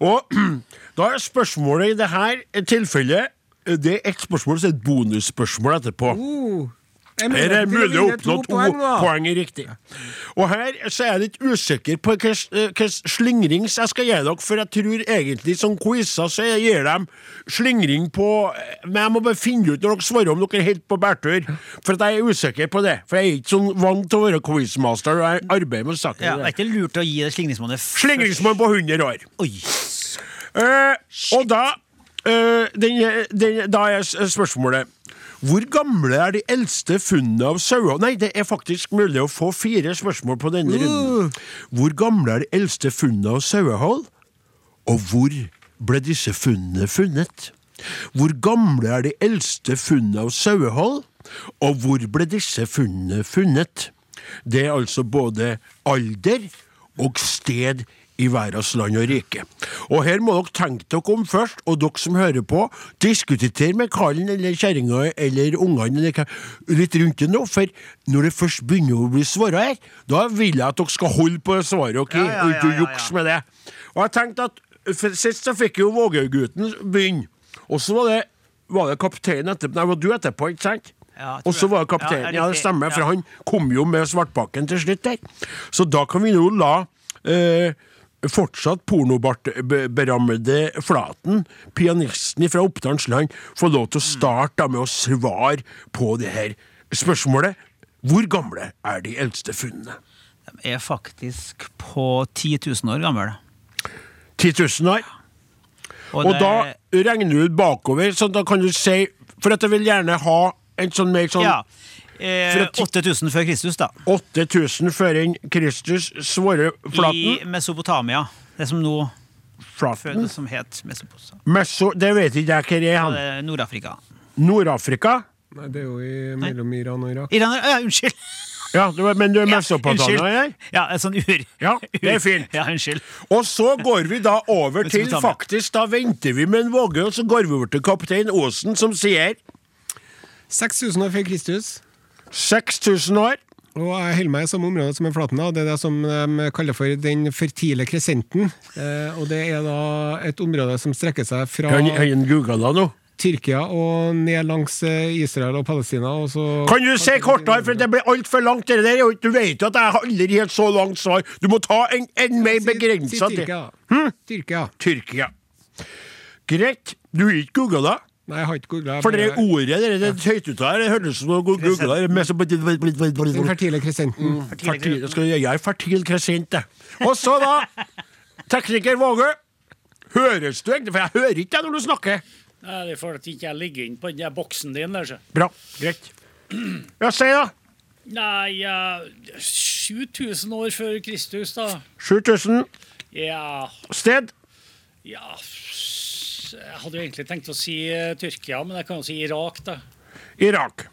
Og da er spørsmålet i dette tilfellet Det er ett spørsmål, så er det et bonusspørsmål etterpå. Uh. Her er det mulig å oppnå to poeng, poeng riktig. Og her så er jeg litt usikker på hvilken slingrings jeg skal gi dere, for jeg tror egentlig som quizer så jeg gir dem slingring på Men jeg må bare finne ut når dere svarer om dere er helt på bærtur, for at jeg er usikker på det. For jeg er ikke sånn vant til å være quizmaster, og jeg arbeider med saken. Ja, det er ikke lurt å gi det slingringsmålet først. Slingringsmål på 100 år. Oi. Eh, og da eh, den, den, Da er spørsmålet Hvor gamle er de eldste funnene av sauer? Nei, det er faktisk mulig å få fire spørsmål på denne runden. Hvor gamle er de eldste funnene av sauehold? Og hvor ble disse funnene funnet? Hvor gamle er de eldste funnene av sauehold? Og hvor ble disse funnene funnet? Det er altså både alder og sted i verdens land og rike. Og her må dere tenke dere om først, og dere som hører på, diskutere med kallen eller kjerringa eller ungene litt rundt det nå, for når det først begynner å bli svaret her, da vil jeg at dere skal holde på svaret? Ja, ja, og ikke jukse med det. Og jeg tenkte at for Sist så fikk jo Vågøy-gutten begynne, og så var det, var det kapteinen etterpå. Nei, var du etterpå, ikke sant? Ja, og så var det kapteinen. Ja, Ja, det stemmer, for han kom jo med Svartbakken til slutt der. Så da kan vi nå la eh, fortsatt pornobartberammede Flaten, pianisten fra Oppdalens land, få lov til å starte med å svare på det her spørsmålet. Hvor gamle er de eldste funnene? De er faktisk på 10 000 år gamle. 10 000 år? Og det- da regner du ut bakover, så da kan du si For at jeg vil gjerne ha en sånn mer sånn Ja. Eh, For at ti- 8000 før Kristus, da. 8000 før en Kristus Flaten. I Mesopotamia. Det som nå Flaten. det som het Mesopotamia. Meso, det vet ikke jeg hva er. Ja, han. det er Nord-Afrika. Nord-Afrika? Nei, det er jo i mellom Iran og Irak. Iran Ja, unnskyld! Ja, du, men du er Mesopotamia, eller? Ja, en sånn ur. Ja, det er fint. Ja, unnskyld. Og så går vi da over til faktisk Da venter vi med en Våge, og så går vi over til kaptein Osen, som sier 6000 år før Kristus. 6000 år. Og jeg holder meg i samme område som en Flaten. da. Det er det som de kaller for den fertile kresenten. Eh, og det er da et område som strekker seg fra Han han googla nå. Tyrkia og ned langs eh, Israel og Palestina, og så Kan du se kortere, for det blir altfor langt. Det der. er Du vet jo at jeg har aldri helt så langt svar. Du må ta en, en mer begrensa si si Tyrkia. Hm? Tyrkia. Tyrkia. Greit. Du har ikke googla? Nei, jeg har ikke googla. For det ordet det, det høyt ut her, det høres ut som noe googla. Den fertile kresenten. Jeg skal gjøre jeg er fertil kresent, jeg. Og så da, tekniker Våge. Høres du egentlig? For jeg hører ikke deg når du snakker. Nei, det er fordi at ikke ligger inne på den der boksen din der, så. Bra. Greit. Ja, si da. Nei, ja, 7000 år før Kristus, da. 7000 Ja, sted. ja Jeg hadde jo egentlig tenkt å si eh, Tyrkia, men jeg kan jo si Irak, da. Irak.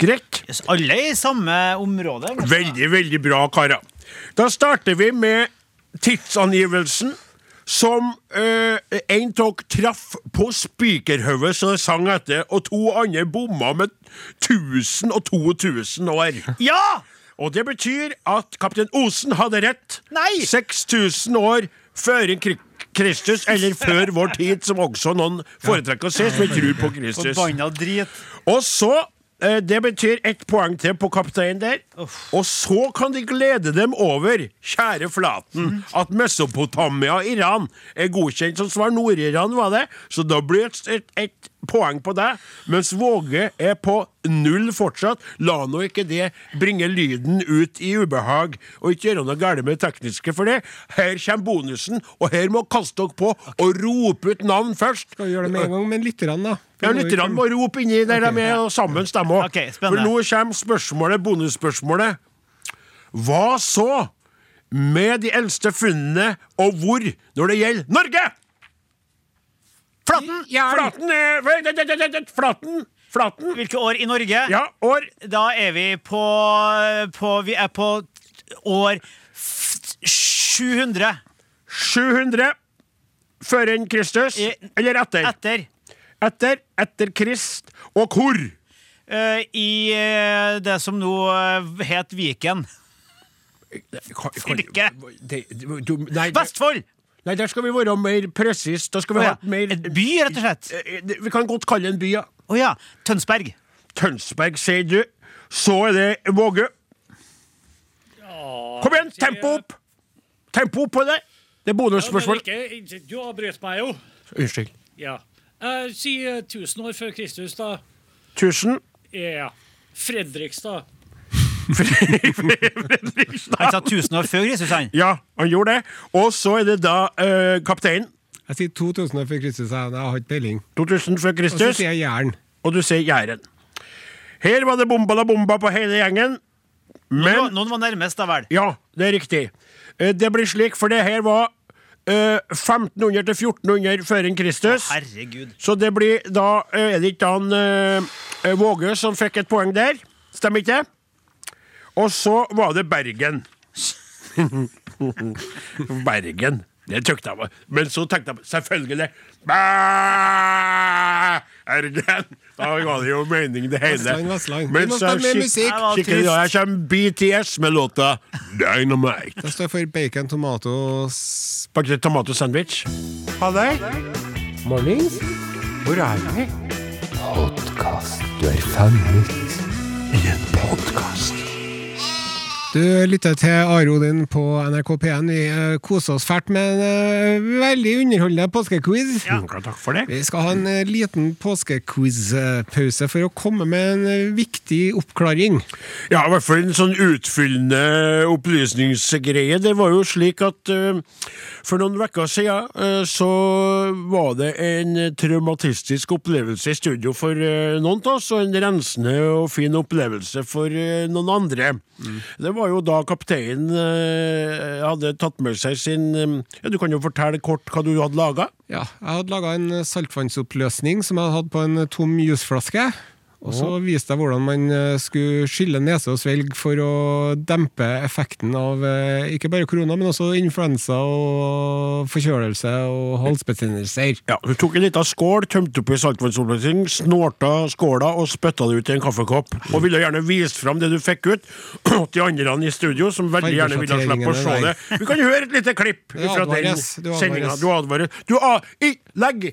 Greit. Yes, Alle i samme område. kanskje? Veldig, veldig bra, karer. Da starter vi med tidsangivelsen. Som eh, en av traff på spikerhodet så det sang etter, og to andre bomma med 1000 og 2000 år. Ja! Og det betyr at kaptein Osen hadde rett. Nei! 6000 år før en kri- Kristus, eller før vår tid, som også noen foretrekker å si, som ikke tror på Kristus. Drit. Og så eh, Det betyr ett poeng til på kapteinen der. Og så kan de glede dem over, kjære Flaten, at Mesopotamia og Iran er godkjent som svar. Nord-Iran var det, så da blir det et, et poeng på deg. Mens Våge er på null fortsatt. La nå ikke det bringe lyden ut i ubehag, og ikke gjøre noe galt med det tekniske for det. Her kommer bonusen, og her må kaste dere på og rope ut navn først. Skal vi gjøre det med en gang med lytterne, da? Ja, Lytterne må rope inni der de er, og sammen stemme òg. Okay, For nå kommer spørsmålet, bonusspørsmålet. Hva så med de eldste funnene, og hvor, når det gjelder Norge? Flaten! Flaten vent, Flaten! Flaten! Hvilke år i Norge? Ja, år Da er vi på, på Vi er på år 700 700 før enn Kristus. I- Eller etter. etter. Etter, etter Krist. Og hvor? Uh, I uh, det som nå uh, het Viken. Fylke. Vestfold! Nei, der skal vi være mer presis. Da skal vi oh, ha ja. et mer Et by, rett og slett. Eh, Vi kan godt kalle det en by, ja. Å ja. Tønsberg. Tønsberg, sier du. Så er det Våge. Kom igjen, tempo opp! Tempo opp på det! Det er bonusspørsmål. Ja, du avbrøt meg jo. Unnskyld. Ja. Eh, si eh, 1000 år før Kristus, da. 1000. Ja. Fredrikstad. Han sa 1000 år før Kristus, han. Ja, han gjorde det. Og så er det da uh, kapteinen. Jeg sier 2000 år før Kristus, jeg har ikke peiling. 2000 før Og så sier jeg Jæren. Og du sier Jæren. Her var det bomba la bomba på hele gjengen. Men Noen, noen var nærmest, da vel. Ja, det er riktig. Eh, Det blir slik, for det her var uh, 1500 til 1400 før Kristus. Herregud. Så det blir da eh, Er det ikke han uh, Våge som fikk et poeng der? Stemmer ikke det? Og så var det Bergen. Bergen. Det tykte jeg var. Men så tenkte jeg selvfølgelig Bergen! Da var det jo mening det hele. Men så kikker skikkelig da, kommer BTS med låta Dynamite. Det står for bacon, tomato s- Pakket tomatosandwich. Ha det. Mornings. Hvor er vi? Du er fanget i en podkast. Du lytter til Are Odin på NRK P1. Vi eh, koser oss fælt med en eh, veldig underholdende påskequiz. Ja. Takk for det. Vi skal ha en eh, liten påskequiz-pause for å komme med en viktig oppklaring. Ja, i hvert fall en sånn utfyllende opplysningsgreie. Det var jo slik at for noen uker siden så var det en traumatistisk opplevelse i studio for noen av oss, og en rensende og fin opplevelse for noen andre. Det var jo da kapteinen eh, hadde tatt med seg sin eh, Ja, Du kan jo fortelle kort hva du hadde laga? Ja, jeg hadde laga en saltvannsoppløsning som jeg hadde hatt på en tom jusflaske. Og så viste jeg hvordan man eh, skulle skylle nese og svelge for å dempe effekten av eh, ikke bare korona, men også influensa og forkjølelse og halsbetennelser. Ja, Du tok en liten skål, tømte oppi saltvannsoppløsning, snorta skåla og spytta det ut i en kaffekopp. Og ville gjerne vist fram det du fikk ut til andre i studio, som veldig gjerne ville slippe å se det. Vi kan høre et lite klipp fra den sendinga. du advares. Du advarer. Du a, i, legg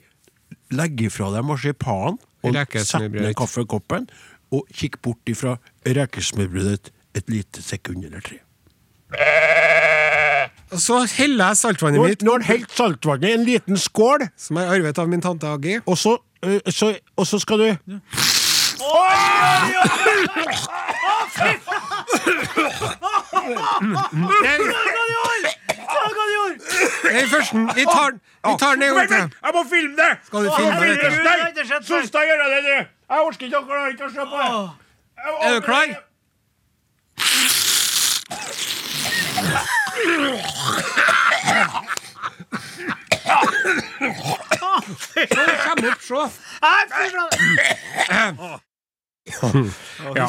legge ifra deg marsipanen og sette ned kaffekoppen og kikke bort ifra rekesmørbrødet et lite sekund eller tre. Og så heller jeg saltvannet Nå mitt, nå har han helt saltvannet i en liten skål, som jeg arvet av min tante Aggi. og så, øh, så, og så skal du Nei, førsten. Vi tar den Vi tar den en gang til. Jeg må filme det! Skal du filme det? Nei, Solstad gjør det, du! Jeg orker ikke, jeg klarer ikke å se på det. Er du klar? Kom opp, se. Ja.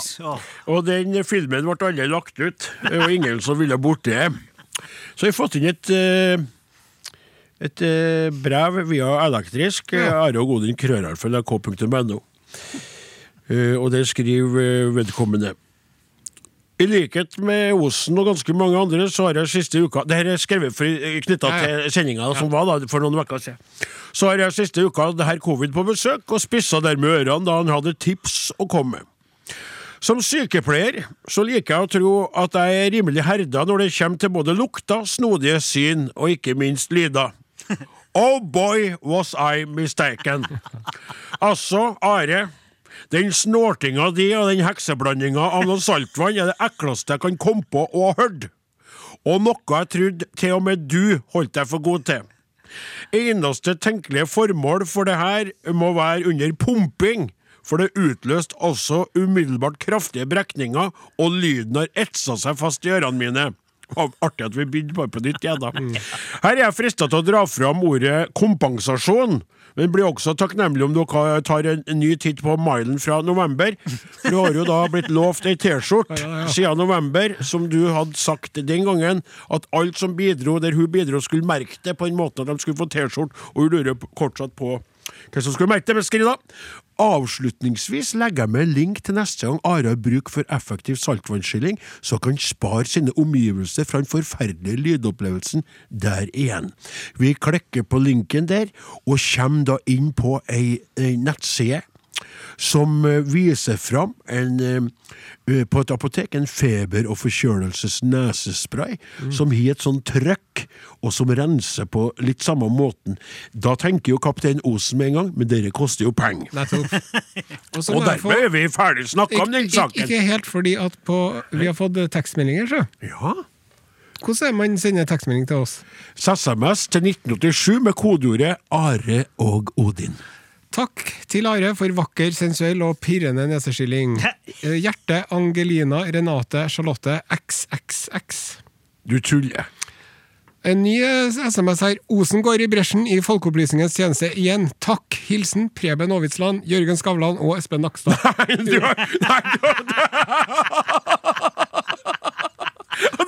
Og den filmen ble aldri lagt ut, og ingen som ville borti det. Så jeg har fått inn et eh, et eh, brev via elektrisk. Ja. Are og Godin av k.no. Og det skriver eh, vedkommende i likhet med Osen og ganske mange andre, så har jeg siste uka Det her er skrevet knytta til sendinga som var da, for noen uker siden. Så har jeg siste uka det her covid på besøk, og spissa dermed ørene da han hadde tips å komme med. Som sykepleier så liker jeg å tro at jeg er rimelig herda når det kommer til både lukter, snodige syn og ikke minst lyder. Oh boy, was I mistaken. Altså, Are. Den snortinga di og den hekseblandinga av noe saltvann er det ekleste jeg kan komme på og ha hørt. Og noe jeg trodde til og med du holdt deg for god til. Eneste tenkelige formål for det her må være under pumping, for det utløste også umiddelbart kraftige brekninger, og lyden har etsa seg fast i ørene mine. Artig at vi begynte bare på nytt igjen, da. Her er jeg frista til å dra fram ordet kompensasjon. Men blir også takknemlig om dere tar en ny titt på mailen fra november. Du har jo da blitt lovt ei T-skjorte siden november, som du hadde sagt den gangen, at alt som bidro der hun bidro, skulle merke det på en måte at de skulle få T-skjorte, og hun lurer fortsatt på hvem som skulle merke det. skrida? da. Avslutningsvis legger jeg med en link til neste gang Are har bruk for effektiv saltvannsskilling, så kan spare sine omgivelser fra den forferdelige lydopplevelsen der igjen. Vi klikker på linken der, og kommer da inn på ei, ei nettside som eh, viser fram en, eh, eh, på et apotek en feber- og forkjølelses-nesespray som har et sånn trøkk, og som renser på litt samme måten. Da tenker jo kaptein Osen med en gang, men dere koster jo penger. Og Og må få- dermed er vi ferdig snakka om den Ikke, ikke, saken. ikke helt, fordi at på, vi har fått tekstmeldinger, så. Ja. Hvordan er man sender tekstmelding til oss? SMS til 1987 med kodeordet Are og Odin. Takk til Are for vakker, sensuell og pirrende neseskilling. Eh, Hjerte, Angelina, Renate, Charlotte, XXX. Du tuller. En ny eh, SMS her. Osen går i bresjen i Folkeopplysningens tjeneste igjen. Takk. Hilsen Preben Aavitsland, Jørgen Skavlan og Espen Nakstad. Du har, nei, du,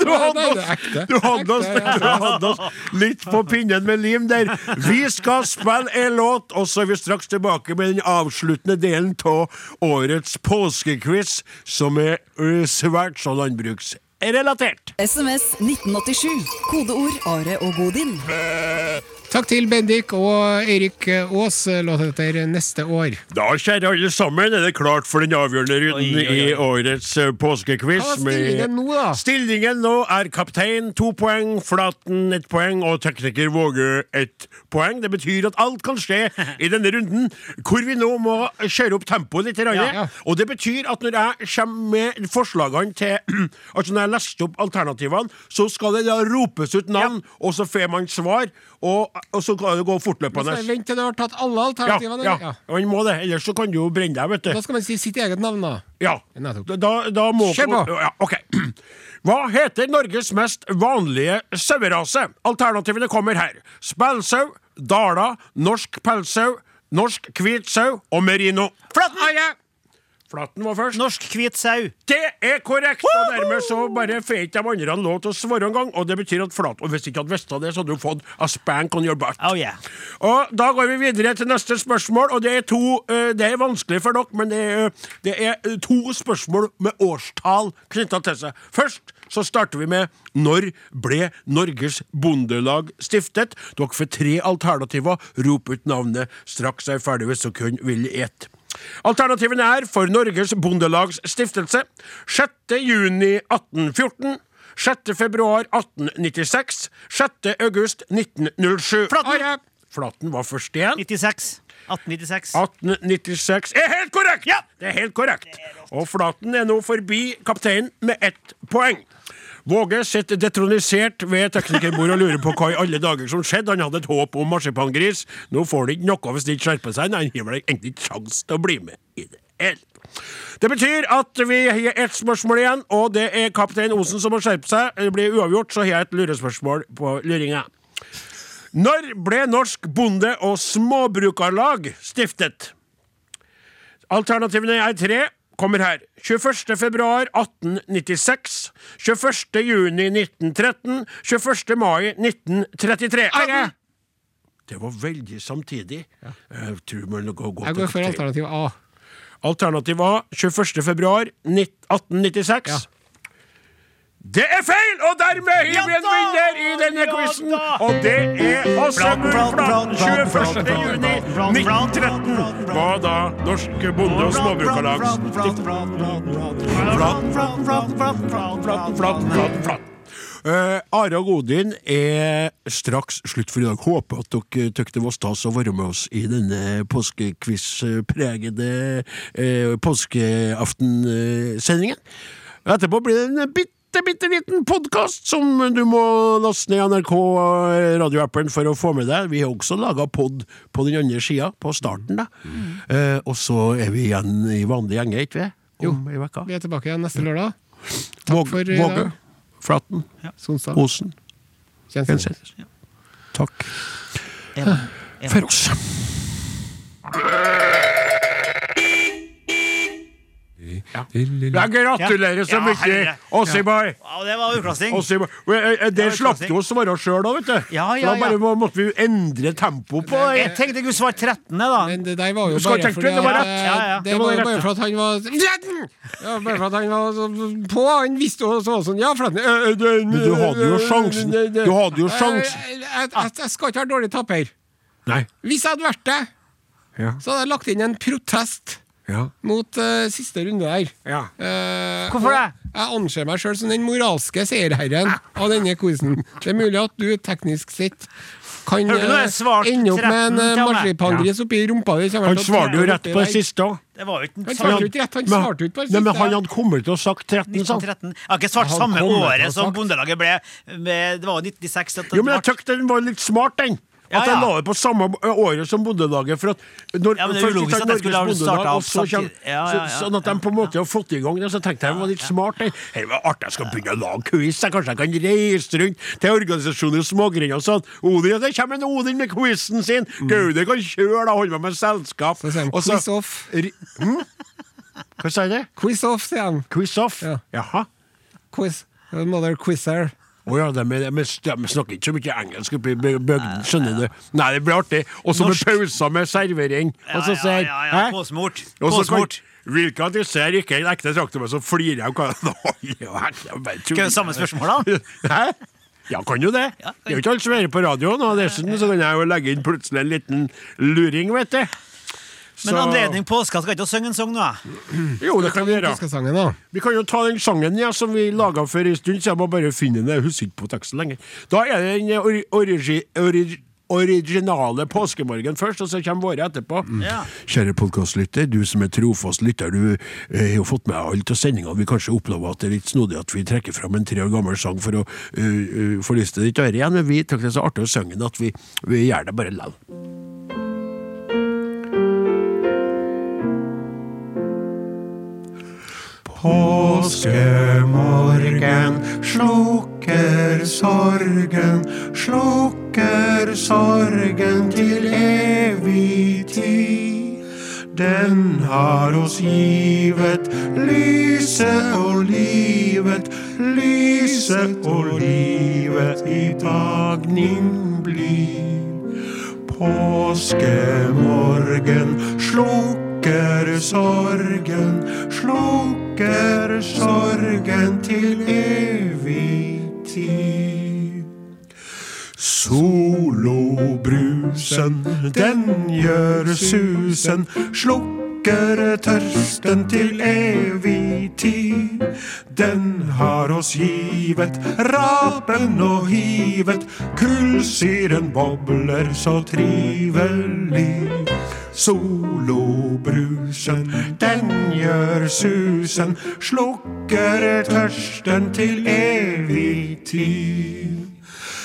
du hadde oss, du hadde oss, du hadde oss litt på pinnen med lim der. Vi skal spille en låt, og så er vi straks tilbake med den avsluttende delen av årets påskequiz, som er svært så landbruksrelatert. SMS 1987. Kodeord Are og Godin. Takk til Bendik og Eirik Aas. Låt etter neste år. Da, kjære alle sammen, er det klart for den avgjørende runden Oi, oi, oi. i årets eh, påskequiz. Hva er stillingen nå, da? Stillingen nå er kaptein to poeng, Flaten ett poeng og tekniker Våge ett poeng. Det betyr at alt kan skje i denne runden, hvor vi nå må kjøre opp tempoet litt. Ja, Ja. Og det betyr at når jeg kommer med forslagene til Altså når jeg leste opp alternativene, så skal det da ropes ut navn, og så får man svar, og, og så kan det gå fortløpende. Vent til du har tatt alle alternativene. ja. Ja. Man må det, ellers så kan du jo brenne deg, vet du. Da skal man si sitt eget navn, da. Ja, da, da må Kjør på. Ja, ok. Hva heter Norges mest vanlige sauerase? Alternativene kommer her. Spælsau, Dala, norsk pelssau, norsk hvit sau og merino. Flott! Flaten! Flaten var først. Norsk hvit sau. Det er korrekt! Og dermed så bare får ikke de andre lov til å svare en gang. Og det betyr at Flat Og hvis ikke hadde visst det, så hadde du fått a spank on your butt. Oh yeah. Og da går vi videre til neste spørsmål, og det er to eh, Det er vanskelig for dere, men det er, det er eh, to spørsmål med årstall knytta til seg. Først så starter vi med Når ble Norges Bondelag stiftet? Dere får tre alternativer. Rop ut navnet straks jeg er ferdig, hvis dere vil ett. Alternativene er for Norges Bondelags stiftelse 6. juni 1814. 6. februar 1896. 6. august 1907. Flaten. Are. Flaten var først igjen. 96. 1896. 1896 er helt korrekt! Ja. Det er helt korrekt. Og Flaten er nå forbi kapteinen med ett poeng. Våge sitter detronisert ved teknikerbordet og lurer på hva i alle dager som skjedde. Han hadde et håp om marsipangris. Nå får han ikke noe hvis han ikke skjerper seg. Nei, Han har vel egentlig ikke sjans til å bli med i det hele. Det betyr at vi har ett spørsmål igjen, og det er kaptein Osen som må skjerpe seg. Det blir uavgjort, så har jeg et lurespørsmål på luringa. Når ble Norsk Bonde- og Småbrukarlag stiftet? Alternativene er tre. Kommer her. 21. februar 1896. 21. juni 1913. 21. mai 1933. Are! Det var veldig samtidig. Jeg tror man går gå gå Jeg går for alternativ A. Alternativ A 21. februar 1896. Ja. Det er feil! Og dermed har vi en vinner i denne quizen! Og det er Åsemund Flaten, Flaten. flaten, 21. juni flaten, flaten, 1913 flaten, var da Norsk Bonde- og Småbrukarlags flaten. Uh, Are og Odin er straks slutt for i dag. Håper at dere syntes det var stas å være med oss i denne påskekviss-pregede uh, påskeaftensendingen. Etterpå blir det en bitte, bitte liten podkast som du må laste ned i NRK radioappen for å få med deg. Vi har også laga pod på den andre sida, på starten. da. Eh, og så er vi igjen i vanlig gjenge, ikke vi? Om ei. Vi er tilbake igjen neste lørdag. Takk Våg- for i Våge, dag. Flaten, Sonstad. Osen, Kjenseth. Ja. Takk Eva. Eva. for oss. Ja, gratulerer så Ja, mye, Ossiboy! Ja, det var utklassing. Eh, Der var slapp du å svare sjøl, da, vet du. Ja, For ja, Da bare måtte vi endre tempo på Jeg tenkte jeg skulle svare 13., da. Men det der var jo bare tenke fordi det var rett. eh, Ja, ja. Det Det var var jo rett, bare for at han var ja, Bare for at han var på. Han visste jo så sånn Ja, øh, det- Men du hadde jo sjansen. det- det- Du hadde jo sjansen. Jeg, jeg, jeg, jeg skal ikke være dårlig tapper. Nei. Hvis jeg hadde vært det, Ja. så hadde jeg lagt inn en protest Ja. mot uh, siste runde der. Ja. Uh, Hvorfor det? Jeg anser meg sjøl som den moralske seierherren av denne quizen. Det er mulig at du teknisk sett kan Svart ende opp med en 13 til marsipangris oppi rumpa di. Han svarte jo rett på det siste òg. Det var jo ikke Han svarte ikke rett, han Men- svarte ikke på det Nei, men han hadde kommet til å sagt 13, sa han. 1913. Jeg har ikke svart samme året som. Bondelaget ble med, Det var jo 96. Jo, men jeg tykte den var litt smart, den. Ja, At jeg ja. la det på samme året som Bondelaget. For at når, Ja, men det er logisk at jeg skulle ha starta opp så samtidig. Sånn at de på en måte har fått i gang det. Så tenkte jeg det var litt smart. Det Det var artig, jeg skal begynne å lage quiz. Jeg kanskje jeg kan reise rundt til organisasjoner og smågrender og sånn. Odin, det kommer en Odin med quizen sin! Gaude kan kjøre, da holder meg med selskap. Så sier han quiz off. Ri- Hm? Hva sa jeg det? Quiz off, sier han. Quiz off? Ja. Jaha. Quiz. Mother quizzer. Å ja, de, de, snakker ikke så mye engelsk oppe i bygden, skjønner du. Nei, det blir artig. Og så med pauser med servering. Ja, Og så ja, sier ja, ja, Hæ? Påsmurt. Påsmurt. Hvilke av disse er ikke en ekte traktor, så flirer jeg. Hva-. Skal vi ha samme spørsmål, da? Hæ? Ja, kan jo det. Det er jo ikke alt som er på radioen, og dessuten så kan jeg jo legge inn plutselig en liten luring, vet du. Men anledning påska skal ikke synge en sang nå. Jo, det kan vi gjøre. Da. Vi kan jo ta den sangen ja, som vi laga for en stund, så jeg må bare finne den. Jeg husker ikke på teksten lenger. Da er det den ori origi origi originale påskemorgen først, og så kommer våre etterpå. Ja. Kjære podkastlytter, du som er trofast lytter, du eh, har jo fått med alt av sendinga. Vi kanskje opplever at det er litt snodig at vi trekker fram en tre år gammel sang for å uh, uh, få lyst til ditt øre igjen, men vi syns det er så artig å synge den at vi, vi gjør det bare likevel. Påskemorgen slukker sorgen, slukker sorgen til evig tid. Den har oss givet lyset og livet, lyset og livet i dagning blir. Påskemorgen slukker sorgen, slukker slukker sorgen til evig tid. Solobrusen, den gjør susen, slukker tørsten til evig tid. Den har oss givet rapen og hivet, kullsyren bobler så trivelig. Solobrusen, den gjør susen, slukker tørsten til evig tid.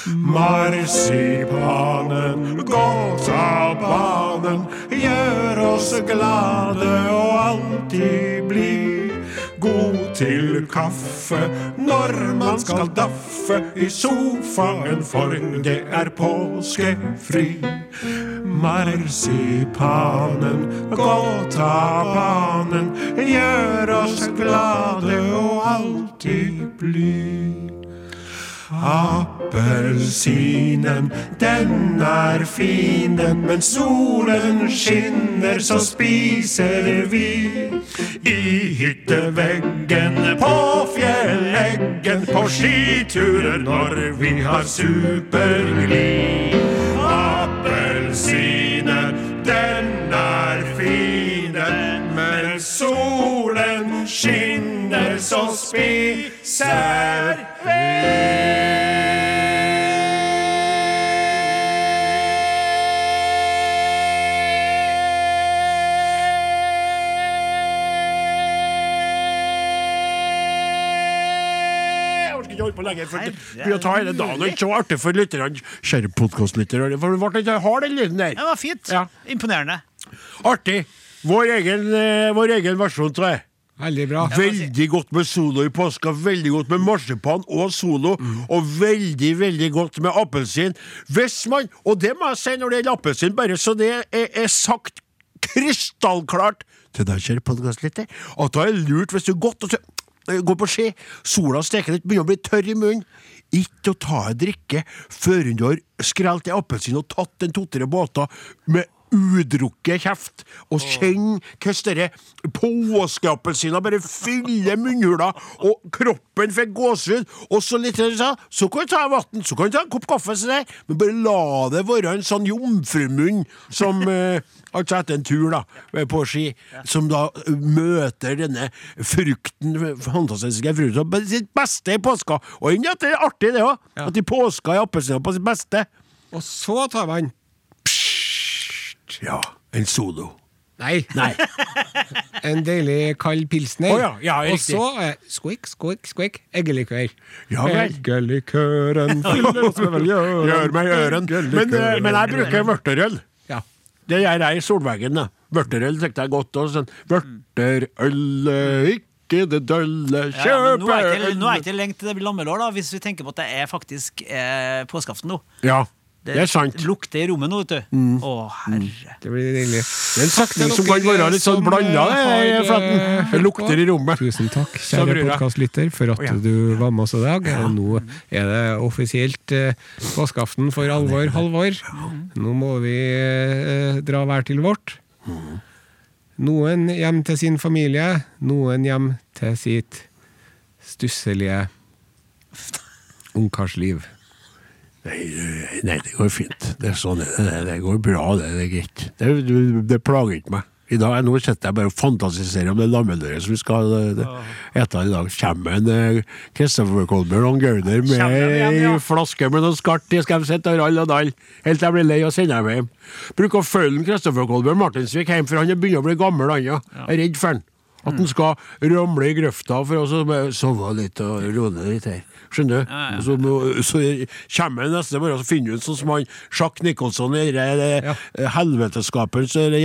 Marsipanen, godt av banen, gjør oss glade og alltid bli god til kaffe når man skal daffe i sofaen, for det er påskefri. Marsipanen, godt ta banen, gjør oss glade og alltid blid. Appelsinen, den er fin, den, men solen skinner, så spiser vi. I hytteveggen, på fjelleggen, på skiturer når vi har superglid. Appelsinen, den er fin, den, men solen skinner, så spiser ikke holde på lenger, for blir å ta hele dagen. Og ikke så artig for lytterne. Kjære podkastlyttere. For du ble ikke den lyden der. Det var fint. Ja. Imponerende. Artig. Vår egen, eh, vår egen versjon, tror jeg. Veldig bra. Veldig godt med solo i påska, veldig godt med marsipan og solo, og veldig, veldig godt med appelsin. Hvis man, og det må jeg si når det gjelder appelsin, bare så det er, er sagt krystallklart til deg, kjære podkastlytter, at det er lurt hvis du godt og går på ski, sola steker litt, begynner å bli tørr i munnen. Ikke å ta en drikke før du har skrelt en appelsin og tatt en to-tre båter med udrukket kjeft, og kjenne hvordan denne påskeappelsina bare fyller munnhula, og kroppen får gåsehud, og så litt så, så kan du ta vann, så kan du ta en kopp kaffe, så der, men bare la det være en sånn jomfrumunn som eh, Altså etter en tur da, på ski, som da eh, møter denne frukten, fantastiske frukten, på sitt beste i påska. Og enn at det er artig, det òg. At i påska er appelsiner på sitt beste. Og så tar man Ja, en solo. Nei. Nei. En deilig kald pilsner. Oh, ja, ja, og så eh, squick, squick squik, eggelikør. Ja vel. Eggelikøren fyller oss med velgjøren. Gjør meg øren. Men, eh, men jeg bruker vørterøl. Ja. Det gjør jeg i Solveggen. da. Vørterøl tenkte jeg godt òg. Sånn. Vørterøl, ikke det dølle, kjøp ikke, øl. nå er ikke det lenge til det blir lammelår, da, hvis vi tenker på at det er faktisk eh, påskeaften nå. Ja, det er sant. Mm. lukter i rommet nå, vet du. Å, herre. Det blir deilig. Det er en setning som kan være litt sånn blanda, eh, det, Flatten. eh, Det lukter i rommet. Tusen takk, kjære podkastlytter, for at ja. du var med oss i dag. Nå er det offisielt eh, påskeaften for alvor, Halvor. Nå må vi eh, dra hver til vårt. Noen hjem til sin familie, noen hjem til sitt stusselige ungkarsliv. Nei, det- nei, det går fint. Det sånn det, det, går bra, det. Det er greit. Det, det, det plager ikke meg. I dag, Nå sitter jeg bare og fantasiserer om det lammeløret som vi skal spise ete i dag. Kommer en eh, Kristoffer Kolbjørn og Gauder med ei ja. flaske med noe skart i, skal de sitte og ralle og dalle helt til jeg blir lei og sender dem hjem. Bruker å følge Kristoffer Kolbjørn Martinsvik hjem, for han er begynner å bli gammel, han ja. Jeg er redd for han. At han skal ramle i grøfta for å sove litt og roe litt her. Skjønner du? Ja, Så, må- så kommer han neste morgen og så finner du ut sånn som han Sjakk Nicholson Ja. helveteskaperen, så det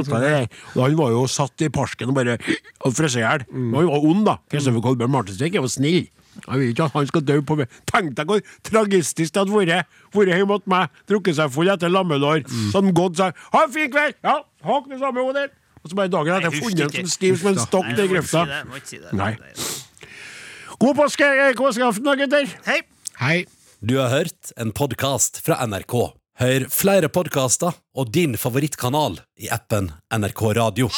som. Og Han var jo satt i parsken og bare frøs i hjel. Mm. Han var ond, da. Kristoffer Kolbjørn Martinsvik er jo snill. Jeg vil ikke at han skal dø på meg. Tenk deg hvor tragistisk det hadde vært vært hjemme hos meg, drukket seg full etter lammelår, Mm. så hadde han gått sagt 'ha en fin kveld', ja, ha det samme, Odin. Og så bare dagen etter funnet en som stiv som en stokk i grøfta. Nei. God påske, eh, påskeaften da, gutter! Hei! Hei! Du har hørt en podkast fra NRK. Hør flere podkaster og din favorittkanal i appen NRK Radio.